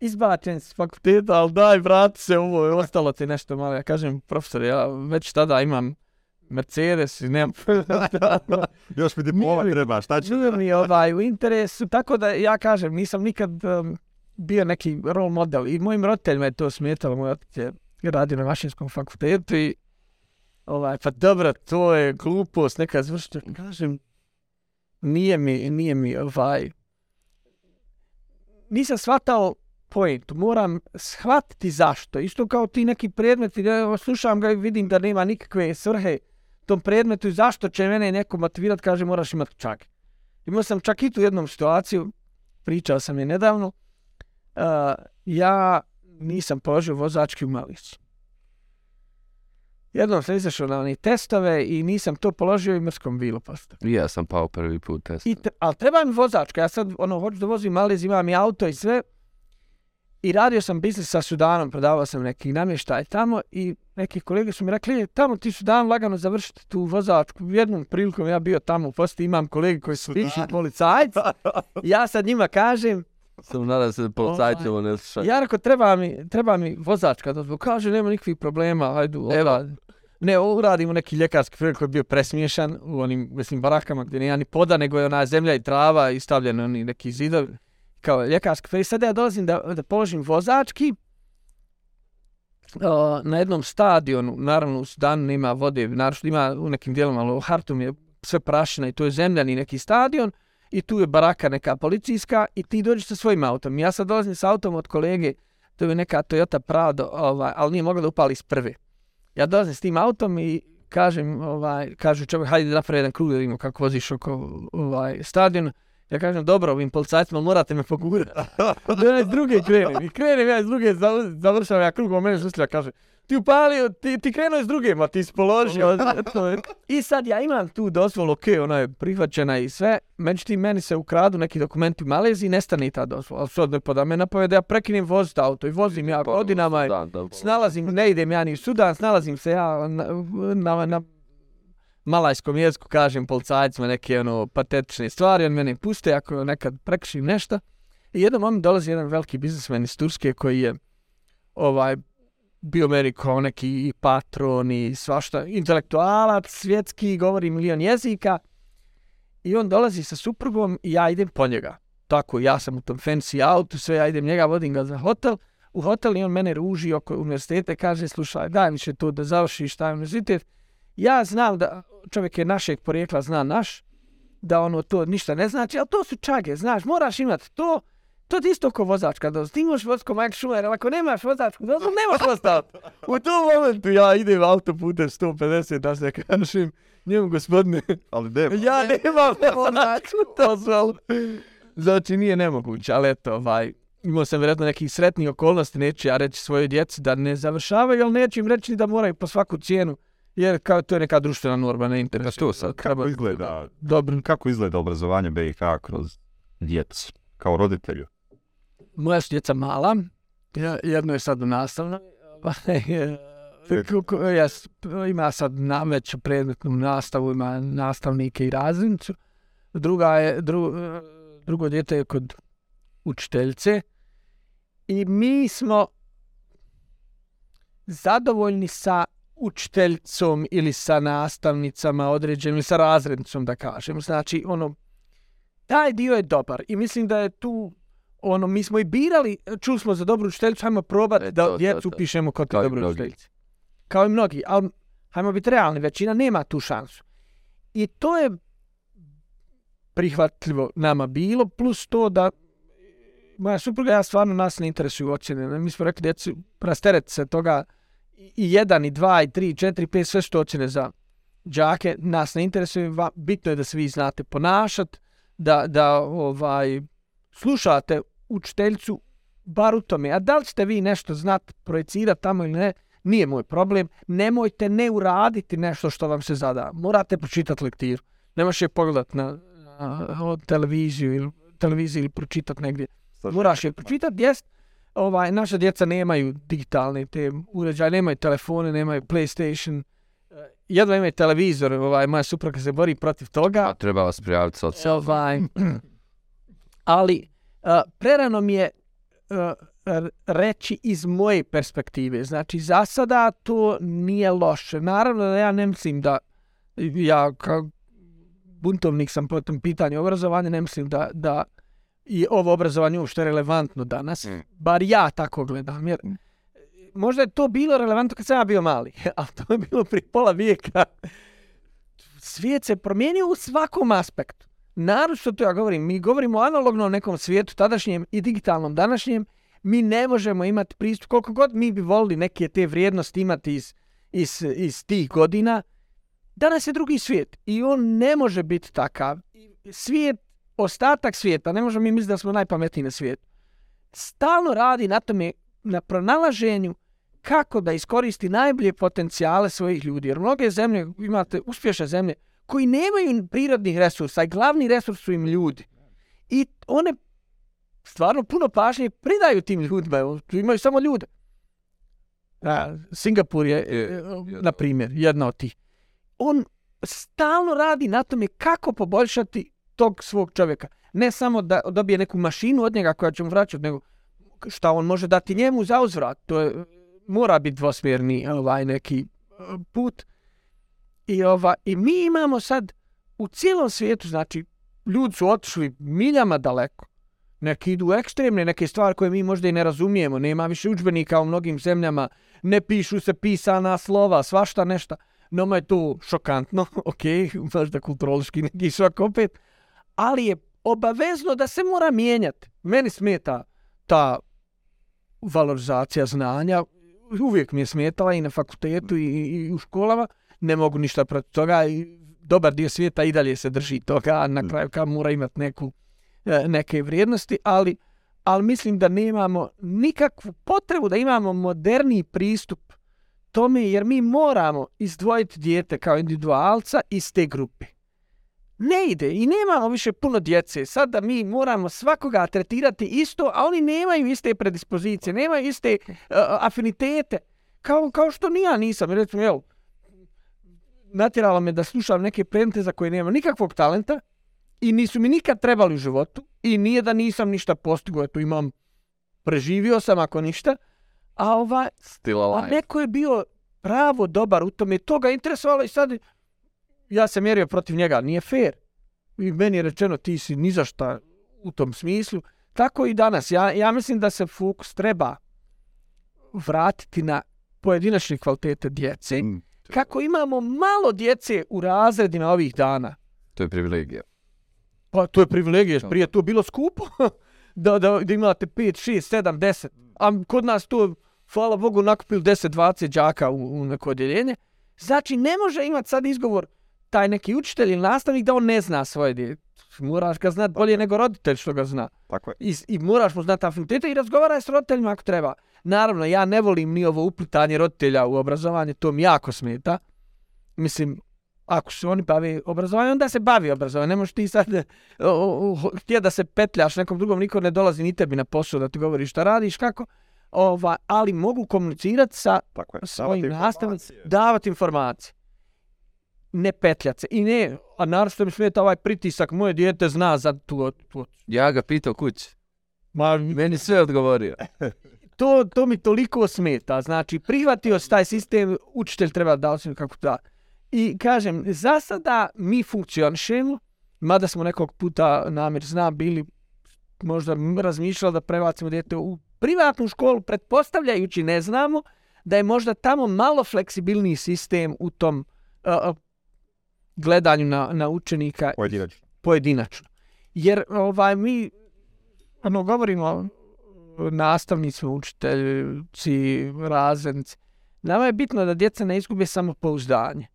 izbačen s fakulteta, ali daj, vrati se, ovo je ostalo ti nešto malo. Ja kažem, profesor, ja već tada imam Mercedes i nemam... Još mi diploma treba, šta ću? Nije mi ovaj u interesu, tako da ja kažem, nisam nikad um, bio neki role model i mojim roditeljima je to smetalo, moj otac je radio na mašinskom fakultetu i ovaj, pa dobro, to je glupost, neka zvršća, kažem, nije mi, nije mi ovaj, nisam shvatao point, moram shvatiti zašto, isto kao ti neki predmeti, ja slušam ga i vidim da nema nikakve svrhe tom predmetu i zašto će mene neko motivirati, kaže moraš imati čak. Imao sam čak i tu jednom situaciju, pričao sam je nedavno, uh, ja nisam položio vozački u Malici. Jednom sam izašao na one testove i nisam to položio i mrskom vilu postao. I ja sam pao prvi put test. I tre, ali treba mi vozačka, ja sad ono, hoću da vozim Maliz, imam i auto i sve. I radio sam biznis sa Sudanom, prodavao sam neki namještaj tamo i neki kolege su mi rekli, "E, tamo ti Sudan lagano završiti tu vozačku. Jednom prilikom ja bio tamo, poslije imam kolege koji su viši policajci. ja sad njima kažem, Sam nadam se da policajci ovo ne slušaju. ja rekao, treba mi, treba mi vozačka dozvola. Kaže, nema nikakvih problema, hajde, evo. Ne, uradimo neki ljekarski pregled koji je bio presmiješan u onim, mislim, barakama gdje nije ni poda, nego je ona zemlja i trava i stavljeno oni neki zidovi kao ljekarski pregled. Sada ja dolazim da, da položim vozački o, na jednom stadionu, naravno u Sudanu nema vode, naravno ima u nekim dijelima, ali u Hartum je sve prašina i to je zemljani neki stadion i tu je baraka neka policijska i ti dođeš sa svojim autom. Ja sad dolazim sa autom od kolege, to je neka Toyota Prado, ovaj, ali nije mogla da upali iz prve. Ja dolazim s tim autom i kažem, ovaj, kažu čovjek, hajde da napravi jedan krug da vidimo kako voziš oko ovaj, stadiona. Ja kažem, dobro, ovim policajcima morate me pogurati. da ja iz druge krenem. I krenem ja iz druge, zav- završavam ja krug, on mene susljava, kaže, ti upalio, ti, ti krenuo iz druge, ma ti si položio. To je- I sad ja imam tu dozvolu, ok, ona je prihvaćena i sve, međutim meni se ukradu neki dokumenti u Maleziji, nestane i ta dozvola. Ali sad ne poda me napove da ja prekinem voziti auto i vozim ja godinama i Da, da, snalazim, ne idem ja ni u Sudan, snalazim se ja na, na, na malajskom jeziku kažem policajcima neke ono patetične stvari, on mene puste ako nekad prekršim nešto. I jednom on dolazi jedan veliki biznismen iz Turske koji je ovaj bio meni kao neki i patron i svašta, intelektualac, svjetski, govori milion jezika. I on dolazi sa suprugom i ja idem po njega. Tako, ja sam u tom fancy autu, sve, ja idem njega, vodim ga za hotel. U hotel i on mene ruži oko univerziteta, kaže, slušaj, daj mi će to da završiš taj univerzitet. Ja znam da čovjek je našeg porijekla, zna naš, da ono to ništa ne znači, ali to su čage, znaš, moraš imati to, to ti isto ko vozačka dozvola. Ti možeš voziti ko Mike Schumer, ali ako nemaš vozačku dozvolu, ne možeš voziti auto. U tom momentu ja idem autoputem 150, da se kažem, njemu gospodine, Ali ne, ja nemam vozačku dozvolu. Znači nije nemoguće, ali eto, ovaj, imao sam vjerojatno nekih sretnih okolnosti, neću ja reći svojoj djeci da ne završavaju, ali neću im reći da moraju po svaku cijenu, jer kao to je neka društvena norma, ne interesuje. to sad, kako izgleda, Dobro, kako izgleda obrazovanje BiH kroz djecu, kao roditelju? moja su djeca mala, jedno je sad u nastavnoj, Kako, jes, ima sad na veću predmetnu nastavu, ima nastavnike i razrednicu. Druga je, dru, drugo djete je kod učiteljice. I mi smo zadovoljni sa učiteljicom ili sa nastavnicama određenim, ili sa razrednicom da kažem. Znači, ono, taj dio je dobar i mislim da je tu ono, mi smo i birali, čuli smo za dobru učiteljicu, hajmo probati E, to, da djecu pišemo kod te dobre mnogi. učiteljice. Kao i mnogi, ali hajmo biti realni, većina nema tu šansu. I to je prihvatljivo nama bilo, plus to da moja supruga ja stvarno nas ne interesuju ocjene. Mi smo rekli djeci, rastereti se toga i jedan, i dva, i tri, i četiri, i pet, sve što ocjene za džake, nas ne interesuje, va- bitno je da se vi znate ponašat, da, da ovaj, slušate učiteljicu bar u tome. A da li ćete vi nešto znat, projecirati tamo ili ne, nije moj problem. Nemojte ne uraditi nešto što vam se zada. Morate pročitati lektiru. Nemaš je pogledat na, na televiziju ili televiziju ili pročitati negdje. Moraš je pročitati, jest. Ovaj, naša djeca nemaju digitalne te uređaje, nemaju telefone, nemaju PlayStation, jedva imaju televizor, ovaj, moja supruga se bori protiv toga. A treba vas prijaviti socijalno. Ovaj, ali uh, prerano mi je uh, reći iz moje perspektive. Znači, za sada to nije loše. Naravno da ja ne mislim da ja kao buntovnik sam po tom pitanju obrazovanja, ne mislim da, da i ovo obrazovanje uopšte relevantno danas. Mm. Bar ja tako gledam. Jer možda je to bilo relevantno kad sam ja bio mali, ali to je bilo pri pola vijeka. Svijet se promijenio u svakom aspektu. Naravno što to ja govorim, mi govorimo o analognom nekom svijetu, tadašnjem i digitalnom današnjem, mi ne možemo imati pristup, koliko god mi bi volili neke te vrijednosti imati iz, iz, iz tih godina, danas je drugi svijet i on ne može biti takav. Svijet, ostatak svijeta, ne možemo mi misliti da smo najpametniji na svijetu, stalno radi na tome, na pronalaženju kako da iskoristi najbolje potencijale svojih ljudi. Jer mnoge zemlje, imate uspješne zemlje, koji nemaju prirodnih resursa i glavni resurs su im ljudi. I one stvarno puno pažnje pridaju tim ljudima. Imaju samo ljude. A, Singapur je, je, na primjer, jedna od tih. On stalno radi na tome kako poboljšati tog svog čovjeka. Ne samo da dobije neku mašinu od njega koja će mu vraćati, nego šta on može dati njemu za uzvrat. To je mora biti dvosmjerni ovaj neki eh, put. I ova i mi imamo sad u cijelom svijetu, znači ljudi su otišli miljama daleko. Neki idu ekstremne, neke stvari koje mi možda i ne razumijemo. Nema više učbenika u mnogim zemljama, ne pišu se pisana slova, svašta nešto. No je to šokantno, ok, možda kulturološki neki šok opet, ali je obavezno da se mora mijenjati. Meni smeta ta valorizacija znanja, uvijek mi je smetala i na fakultetu i, i u školama, ne mogu ništa protiv toga i dobar dio svijeta i dalje se drži toga, a na mm. kraju kao mora imati neku, e, neke vrijednosti, ali, ali mislim da nemamo nikakvu potrebu da imamo moderni pristup tome, jer mi moramo izdvojiti dijete kao individualca iz te grupe ne ide i nemamo više puno djece. Sad da mi moramo svakoga tretirati isto, a oni nemaju iste predispozicije, nemaju iste uh, afinitete. Kao, kao što ni ja nisam. Recimo, jel, natjerala me da slušam neke predmete za koje nema nikakvog talenta i nisu mi nikad trebali u životu i nije da nisam ništa postigo, eto imam, preživio sam ako ništa, a ova, a neko je bio pravo dobar u tome, to ga interesovalo i sad ja se mjerio protiv njega, nije fair. I meni je rečeno ti si ni za šta u tom smislu. Tako i danas. Ja, ja mislim da se fokus treba vratiti na pojedinačne kvalitete djece. Mm, Kako imamo malo djece u razredima ovih dana. To je privilegija. Pa to je privilegija. Prije to bilo skupo. da, da, da imate 5, 6, 7, 10. A kod nas to, hvala Bogu, nakupili 10, 20 džaka u, u neko odjeljenje. Znači, ne može imati sad izgovor taj neki učitelj ili nastavnik da on ne zna svoje djete. Moraš ga znati bolje nego roditelj što ga zna. Tako je. I, i moraš mu znati afinitete i razgovaraj s roditeljima ako treba. Naravno, ja ne volim ni ovo uplitanje roditelja u obrazovanje, to mi jako smeta. Mislim, ako se oni bavi obrazovanje, onda se bavi obrazovanje. Ne možeš ti sad htjeti da se petljaš nekom drugom, niko ne dolazi ni tebi na posao da ti govoriš šta radiš, kako. Ova, ali mogu komunicirati sa Tako je. svojim nastavnicima, davati informacije ne petljat se. I ne, a naravno mi smeta ovaj pritisak, moje dijete zna za tu, tu. Ja ga pitao kuć. Ma, meni sve odgovorio. to, to mi toliko smeta. Znači, prihvatio se taj sistem, učitelj treba da osim kako da. I kažem, za sada mi funkcionišemo, mada smo nekog puta namjer zna bili možda razmišljali da prebacimo dijete u privatnu školu, pretpostavljajući ne znamo da je možda tamo malo fleksibilniji sistem u tom uh, gledanju na, na učenika pojedinačno. pojedinačno. Jer ovaj mi ono govorimo nastavnici, učiteljci, razrednici. Nama je bitno da djeca ne izgube samo pouzdanje.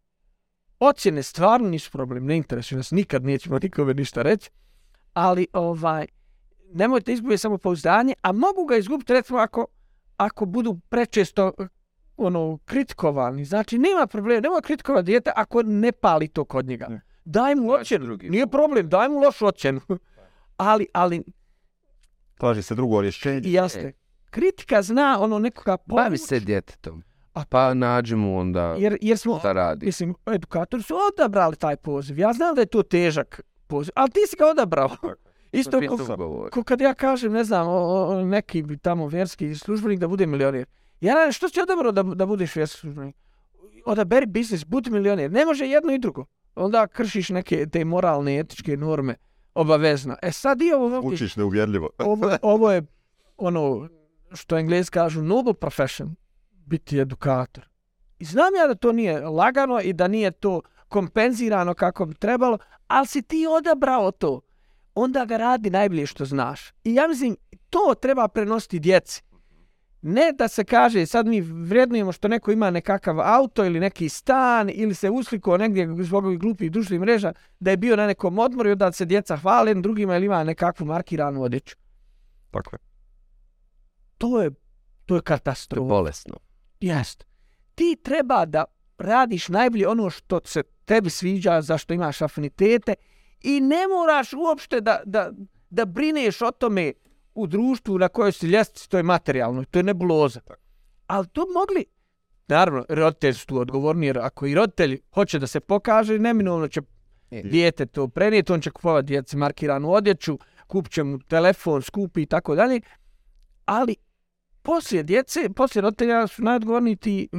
Ocjene stvarno nisu problem, ne interesuju nas, nikad nećemo nikome ništa reći, ali ovaj, nemojte izgubiti samopouzdanje, a mogu ga izgubiti recimo ako, ako budu prečesto ono, kritikovani. Znači, nema problema, nema kritikovati dijete ako ne pali to kod njega. Ne. Daj mu ocjenu, drugi. nije problem, daj mu lošu ocjenu. ali, ali, Traži se drugo rješenje. jasne, kritika zna ono nekoga Bavi povući, se djetetom. A- Pa nađi mu onda jer, jer smo, šta radi. mislim, edukatori su odabrali taj poziv. Ja znam da je to težak poziv, ali ti si ga odabrao. Isto ko, ko kad ja kažem, ne znam, o, o, neki tamo vjerski službenik da bude milioner. Ja ne, što si odabrao da, da budeš vjerski? Odaberi biznis, budi milioner. Ne može jedno i drugo. Onda kršiš neke te moralne, etičke norme obavezno. E sad i ovo, Učiš neuvjerljivo. ovo, ovo je ono što englezi kažu noble profession, biti edukator. I znam ja da to nije lagano i da nije to kompenzirano kako bi trebalo, ali si ti odabrao to. Onda ga radi najbolje što znaš. I ja mislim, to treba prenositi djeci. Ne da se kaže, sad mi vrednujemo što neko ima nekakav auto ili neki stan ili se uslikao negdje zbog ovih glupih društvenih mreža da je bio na nekom odmoru i onda se djeca hvale drugima ili ima nekakvu markiranu odjeću. Tako je. To je, to je To je katastrofa. bolesno. Jest. Ti treba da radiš najbolje ono što se tebi sviđa, zašto imaš afinitete i ne moraš uopšte da, da, da brineš o tome u društvu na kojoj si ljestvici, to je materijalno, to je nebuloza. Ali to mogli, naravno, roditelji su tu odgovorni, jer ako i roditelj hoće da se pokaže, neminovno će E. dijete to prenijeti, on će kupovati djeci markiranu odjeću, kupit će mu telefon, skupi i tako dalje, ali poslije djece, poslije roditelja su najodgovorniji ti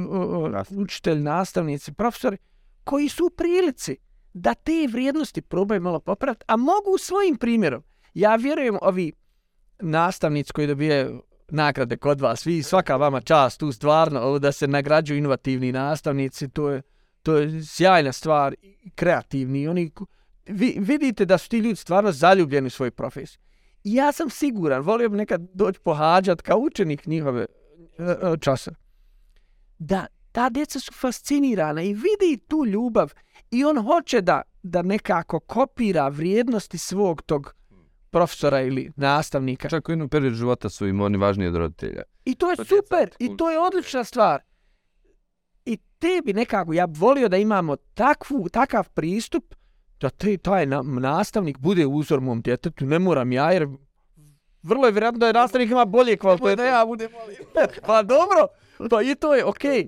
učitelji, nastavnici, profesori, koji su u prilici da te vrijednosti probaju malo popraviti, a mogu svojim primjerom. Ja vjerujem ovi nastavnici koji dobijaju nagrade kod vas, vi svaka vama čast tu stvarno, ovo da se nagrađuju inovativni nastavnici, to je, to je sjajna stvar, kreativni, oni, vi, vidite da su ti ljudi stvarno zaljubljeni u svoju profesiju. I ja sam siguran, volio bi nekad doći pohađat kao učenik njihove e, e, časa, da ta djeca su fascinirana i vidi tu ljubav i on hoće da, da nekako kopira vrijednosti svog tog profesora ili nastavnika. Čak u jednom periodu života su im oni važniji od roditelja. I to je To super, i to je odlična stvar. I te bi nekako, ja bi volio da imamo takvu, takav pristup, da te, taj na, nastavnik bude uzor mom djetetu, ne moram ja, jer vrlo je vjerojatno da je nastavnik ima bolje kvalitete. Da ja budem Pa dobro, pa i to je okej.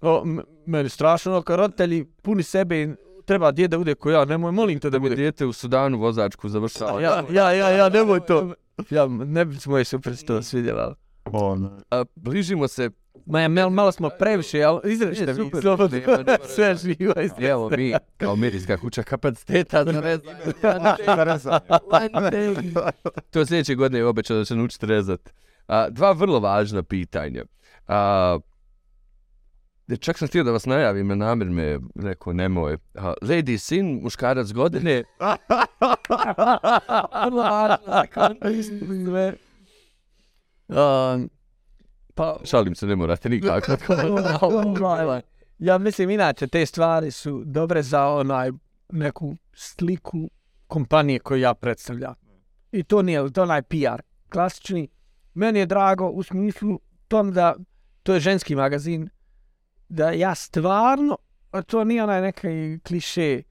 O, m- meni strašno kad roditelji puni sebe i treba djede da bude ko ja, nemoj, molim te da bude. dijete u Sudanu vozačku završava. Ja, ja, ja, ja, nemoj to. Ja, ne bi moje super se to svidjela. On, A, bližimo se, Ma ja, malo, malo smo previše, ali izrešte mi super. slobodno. Sve živo izrešte. evo mi, kao medijska kuća kapaciteta za To je sljedeće godine je obećao da će naučiti rezat. A, dva vrlo važna pitanja. A, čak sam htio da vas najavim, a namjer me rekao nemoj. A, lady sin, muškarac godine. Um, pa, Šalim se, ne morate nikako. ja mislim inače te stvari su dobre za onaj neku sliku kompanije koju ja predstavljam. I to nije to je onaj PR klasični. Meni je drago u smislu tom da to je ženski magazin da ja stvarno a to nije onaj neki kliše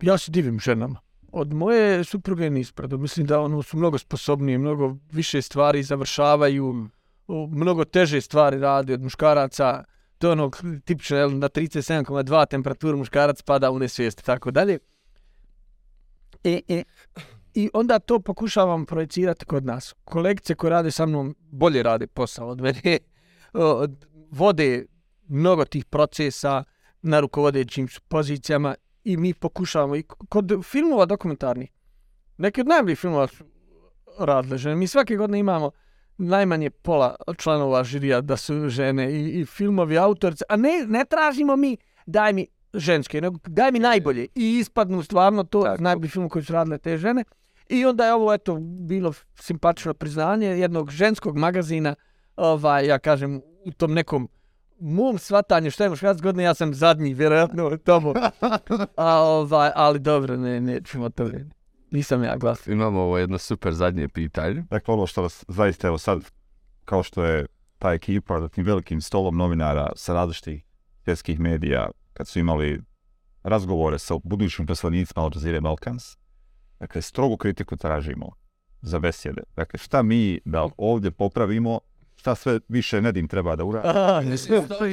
ja se divim ženama. Od moje supruge nispredo. Mislim da ono su mnogo sposobnije, mnogo više stvari završavaju, mnogo teže stvari rade od muškaraca. To je ono tipično, jel, na 37,2 temperaturu muškarac pada u nesvijest i tako dalje. E, e, I onda to pokušavam projecirati kod nas. Kolegice koje rade sa mnom bolje rade posao od mene. Od, Vode mnogo tih procesa na rukovodećim pozicijama i mi pokušavamo i kod filmova dokumentarnih. Neki od najboljih filmova su radile žene. Mi svake godine imamo najmanje pola članova žirija da su žene i, i filmovi autorice, a ne, ne tražimo mi daj mi ženske, nego daj mi najbolje i ispadnu stvarno to Tako. najbolji film koji su radile te žene. I onda je ovo eto bilo simpatično priznanje jednog ženskog magazina, ovaj ja kažem u tom nekom mom shvatanju šta je muškarac godine, ja sam zadnji, vjerojatno u tomu. A, ovaj, ali dobro, ne, nećemo to. Nisam ja glas. Imamo ovo jedno super zadnje pitanje. Dakle, ono što vas zaista evo sad, kao što je ta ekipa za tim velikim stolom novinara sa različitih svjetskih medija, kad su imali razgovore sa budućim poslanicima Al Jazeera Balkans, dakle, strogu kritiku tražimo za besjede. Dakle, šta mi da ovdje popravimo, šta sve više Nedim treba da uradi.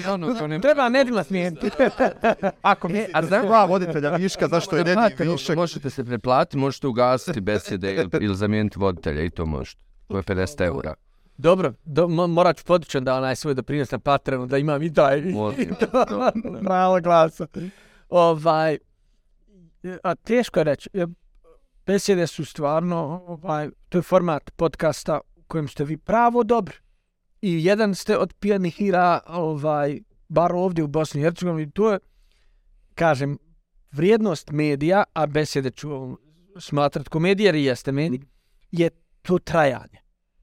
ono Treba Nedima smijeniti. Ako E, mislite a znam- dva voditelja viška, zašto je Nedim višak? Možete se preplatiti, možete ugasiti besjede ili, ili zamijeniti voditelja i to možete. To je 50 eura. Dobro, do, mo, morat ću potičan da onaj svoj doprinos na Patreonu, da imam i taj. Može. Pravo glasa. Ovaj, a teško je reći. e, Besjede su stvarno, ovaj, to je format podcasta u kojem ste vi pravo dobri. I jedan ste od pionira, ovaj, bar ovdje u Bosni i Hercegovini, to je, kažem, vrijednost medija, a besede ću smatrat komedije, jer jeste medij, je to trajanje.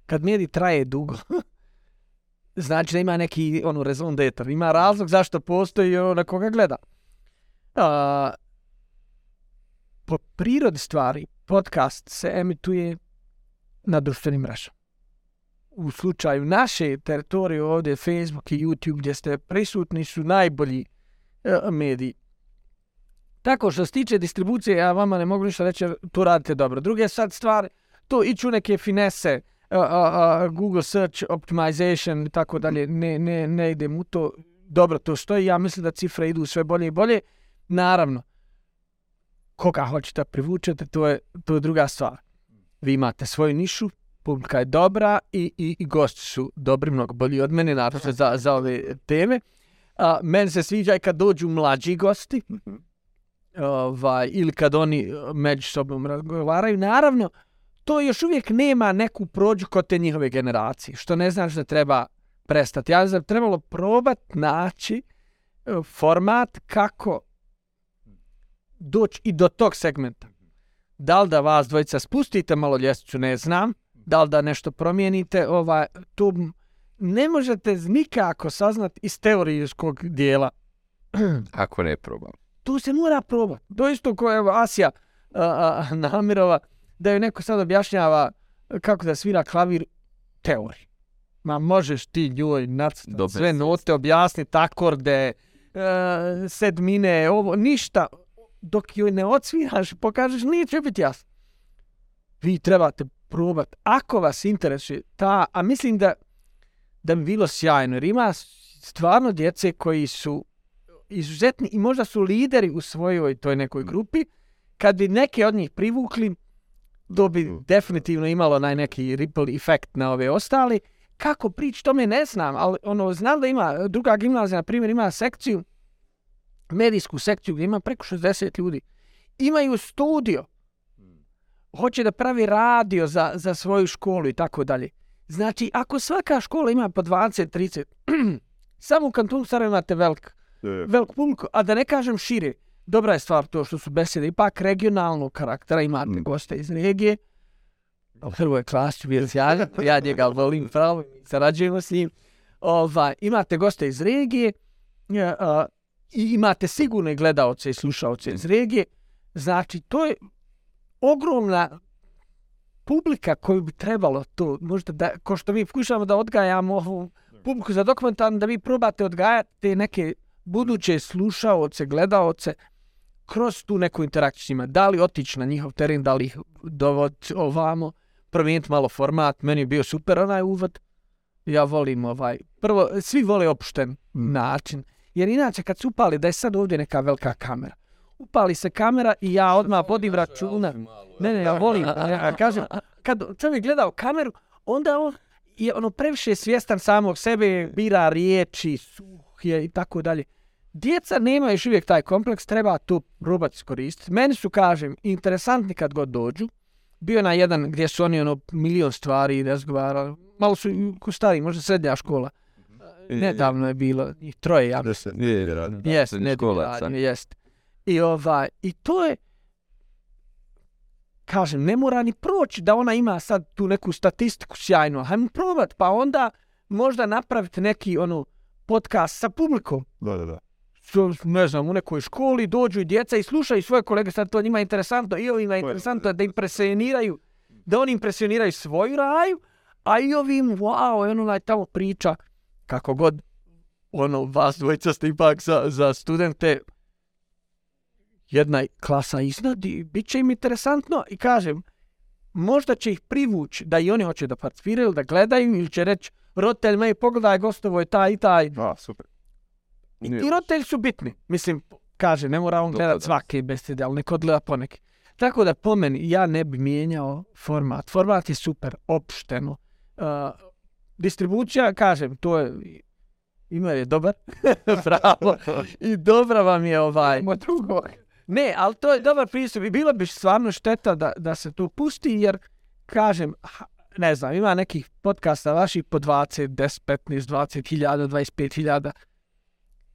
Kad medij traje dugo, znači da ima neki ono rezon detar, ima razlog zašto postoji ono na koga gleda. A, po prirodi stvari, podcast se emituje na društvenim mrežama. U slučaju naše teritorije ovdje, Facebook i YouTube, gdje ste prisutni, su najbolji uh, mediji. Tako što se tiče distribucije, ja vama ne mogu ništa reći, to radite dobro. Druge sad stvari, to iću neke finese, uh, uh, uh, Google Search Optimization i tako dalje, ne, ne, ne idem u to. Dobro, to stoji, ja mislim da cifre idu sve bolje i bolje. Naravno, koga hoćete privučete, to je, to je druga stvar. Vi imate svoju nišu, publika je dobra i, i, i gosti su dobri, mnogo bolji od mene, naravno za, za ove teme. A, meni se sviđa i kad dođu mlađi gosti, ovaj, ili kad oni eh, među sobom razgovaraju. Naravno, to još uvijek nema neku prođu kod te njihove generacije, što ne znači da treba prestati. Ja znam, trebalo probat naći eh, format kako doći i do tog segmenta. Da li da vas dvojica spustite malo ljestvicu, ne znam. Da li da nešto promijenite, ovaj, tu ne možete nikako saznat iz teorijskog dijela. Ako ne probam. Tu se mora probati. To isto ko je Asija a, a, Namirova, da joj neko sad objašnjava kako da svira klavir teoriji. Ma možeš ti njoj nacrtati sve note, objasniti akorde, e, sedmine, ovo, ništa. Dok joj ne odsviraš, pokažeš, nije će biti jasno. Vi trebate probati. Ako vas interesuje ta, a mislim da da bi bilo sjajno, jer ima stvarno djece koji su izuzetni i možda su lideri u svojoj toj nekoj grupi, kad bi neke od njih privukli, to bi definitivno imalo naj neki ripple efekt na ove ostali. Kako prići, tome ne znam, ali ono, znam da ima, druga gimnazija, na primjer, ima sekciju, medijsku sekciju gdje ima preko 60 ljudi. Imaju studio. Hoće da pravi radio za, za svoju školu i tako dalje. Znači, ako svaka škola ima po 20-30, samo u kantonu Sarajevo imate velik, velik publiku, a da ne kažem šire, dobra je stvar to što su besede ipak regionalnog karaktera, imate Mm. goste iz regije, Hrvoje Klasić bio sjajan, ja njega volim pravo, sarađujemo s njim. Ovaj, imate goste iz regije ja, a, i imate sigurne gledaoce i slušaoce iz regije. Znači, to je ogromna publika koju bi trebalo to, možda da, ko što mi pokušamo da odgajamo ovu publiku za dokumentarno, da vi probate odgajati te neke buduće slušaoce, gledaoce, kroz tu neku interakciju s njima. Da li otići na njihov teren, da li ih dovoditi ovamo, promijeniti malo format. Meni je bio super onaj uvod. Ja volim ovaj... Prvo, svi vole opušten način. Jer inače kad se upali da je sad ovdje neka velika kamera. Upali se kamera i ja odmah vodim računa. Ne, ne, ja volim. Ja, kažem, kad čovjek gleda u kameru, onda on je ono previše svjestan samog sebe, bira riječi, suh je i tako dalje. Djeca nemaju još uvijek taj kompleks, treba to probati iskoristiti. Meni su, kažem, interesantni kad god dođu. Bio je na jedan gdje su oni ono milion stvari razgovarali. Malo su ko stari, možda srednja škola. Nedavno je bilo, troje, ja mislim. Je, Jest, srednja ne školaca. školaca. Jest. I ovaj, i to je, kažem, ne mora ni proći da ona ima sad tu neku statistiku sjajnu. Hajmo probat, pa onda možda napraviti neki ono podcast sa publikom. Da, da, da. su, ne znam, u nekoj školi dođu i djeca i slušaju svoje kolege, sad to njima je interesantno i ovima je interesantno da impresioniraju, da oni impresioniraju svoju raju, a i ovim, wow, i on onaj tamo priča kako god, ono, vas dvojica ste ipak za, za studente jedna klasa iznad i bit će im interesantno i kažem, možda će ih privući da i oni hoće da participiraju, da gledaju ili će reći, roditelj me pogledaj, gostovo je taj i taj. A, super. I ti roditelji su bitni. Mislim, kaže, ne mora on Dobro, gledat da. svake besede, ali neko gleda poneki. Tako da po meni ja ne bi mijenjao format. Format je super, opšteno. Uh, distribucija, kažem, to je ima je dobar, bravo, i dobra vam je ovaj... Ima drugo. Ne, ali to je dobar pristup i bilo bi stvarno šteta da, da se to pusti, jer, kažem, ne znam, ima nekih podcasta vaših po 20, 10, 15, 20 hiljada, 25 hiljada.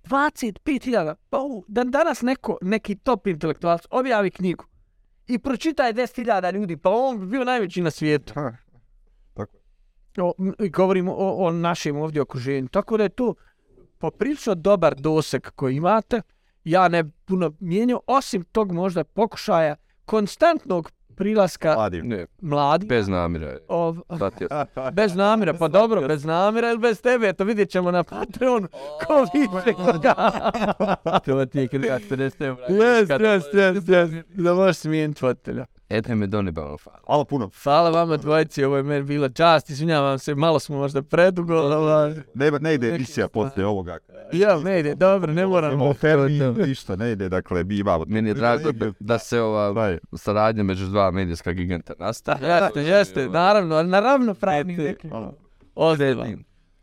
25 hiljada, pa u- da danas neko, neki top intelektualac objavi knjigu i pročita 10 hiljada ljudi, pa on bi bio najveći na svijetu. Ha, O, m, i govorimo o, o našem ovdje okruženju. Tako da je to poprilično dobar doseg koji imate. Ja ne puno mijenjao, osim tog možda pokušaja konstantnog prilaska Mladi. Ne, mladi. bez namjera. Ov, bez namjera, pa dobro, bez namjera ili bez tebe, to vidjet ćemo na Patreonu. Ko više koga. To ti je kad 50 eura. Jes, jes, jes, jes. Da možeš smijeniti fotelja. Ete me do neba vam hvala. Hvala puno. Hvala vama dvojici, ovo je meni bila čast, izvinjavam se, malo smo možda predugo, ovaj. Ne, ne ide emisija poslije ovoga. Ja, ne ide, dobro, ne moram. Imamo termin, ništa, ne ide, dakle, mi imamo... Meni je drago da- da se ova Daj, saradnja među dva medijska giganta nastavi. Jeste, jeste, naravno, ali na ravnopravnim Ete. nekim.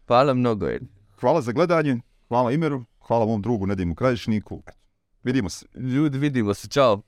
hvala. Mnogo, Ed. Hvala za gledanje, hvala Imeru, hvala mom drugu Nedimu Krajišniku. Vidimo se. Ljudi, vidimo se, čao.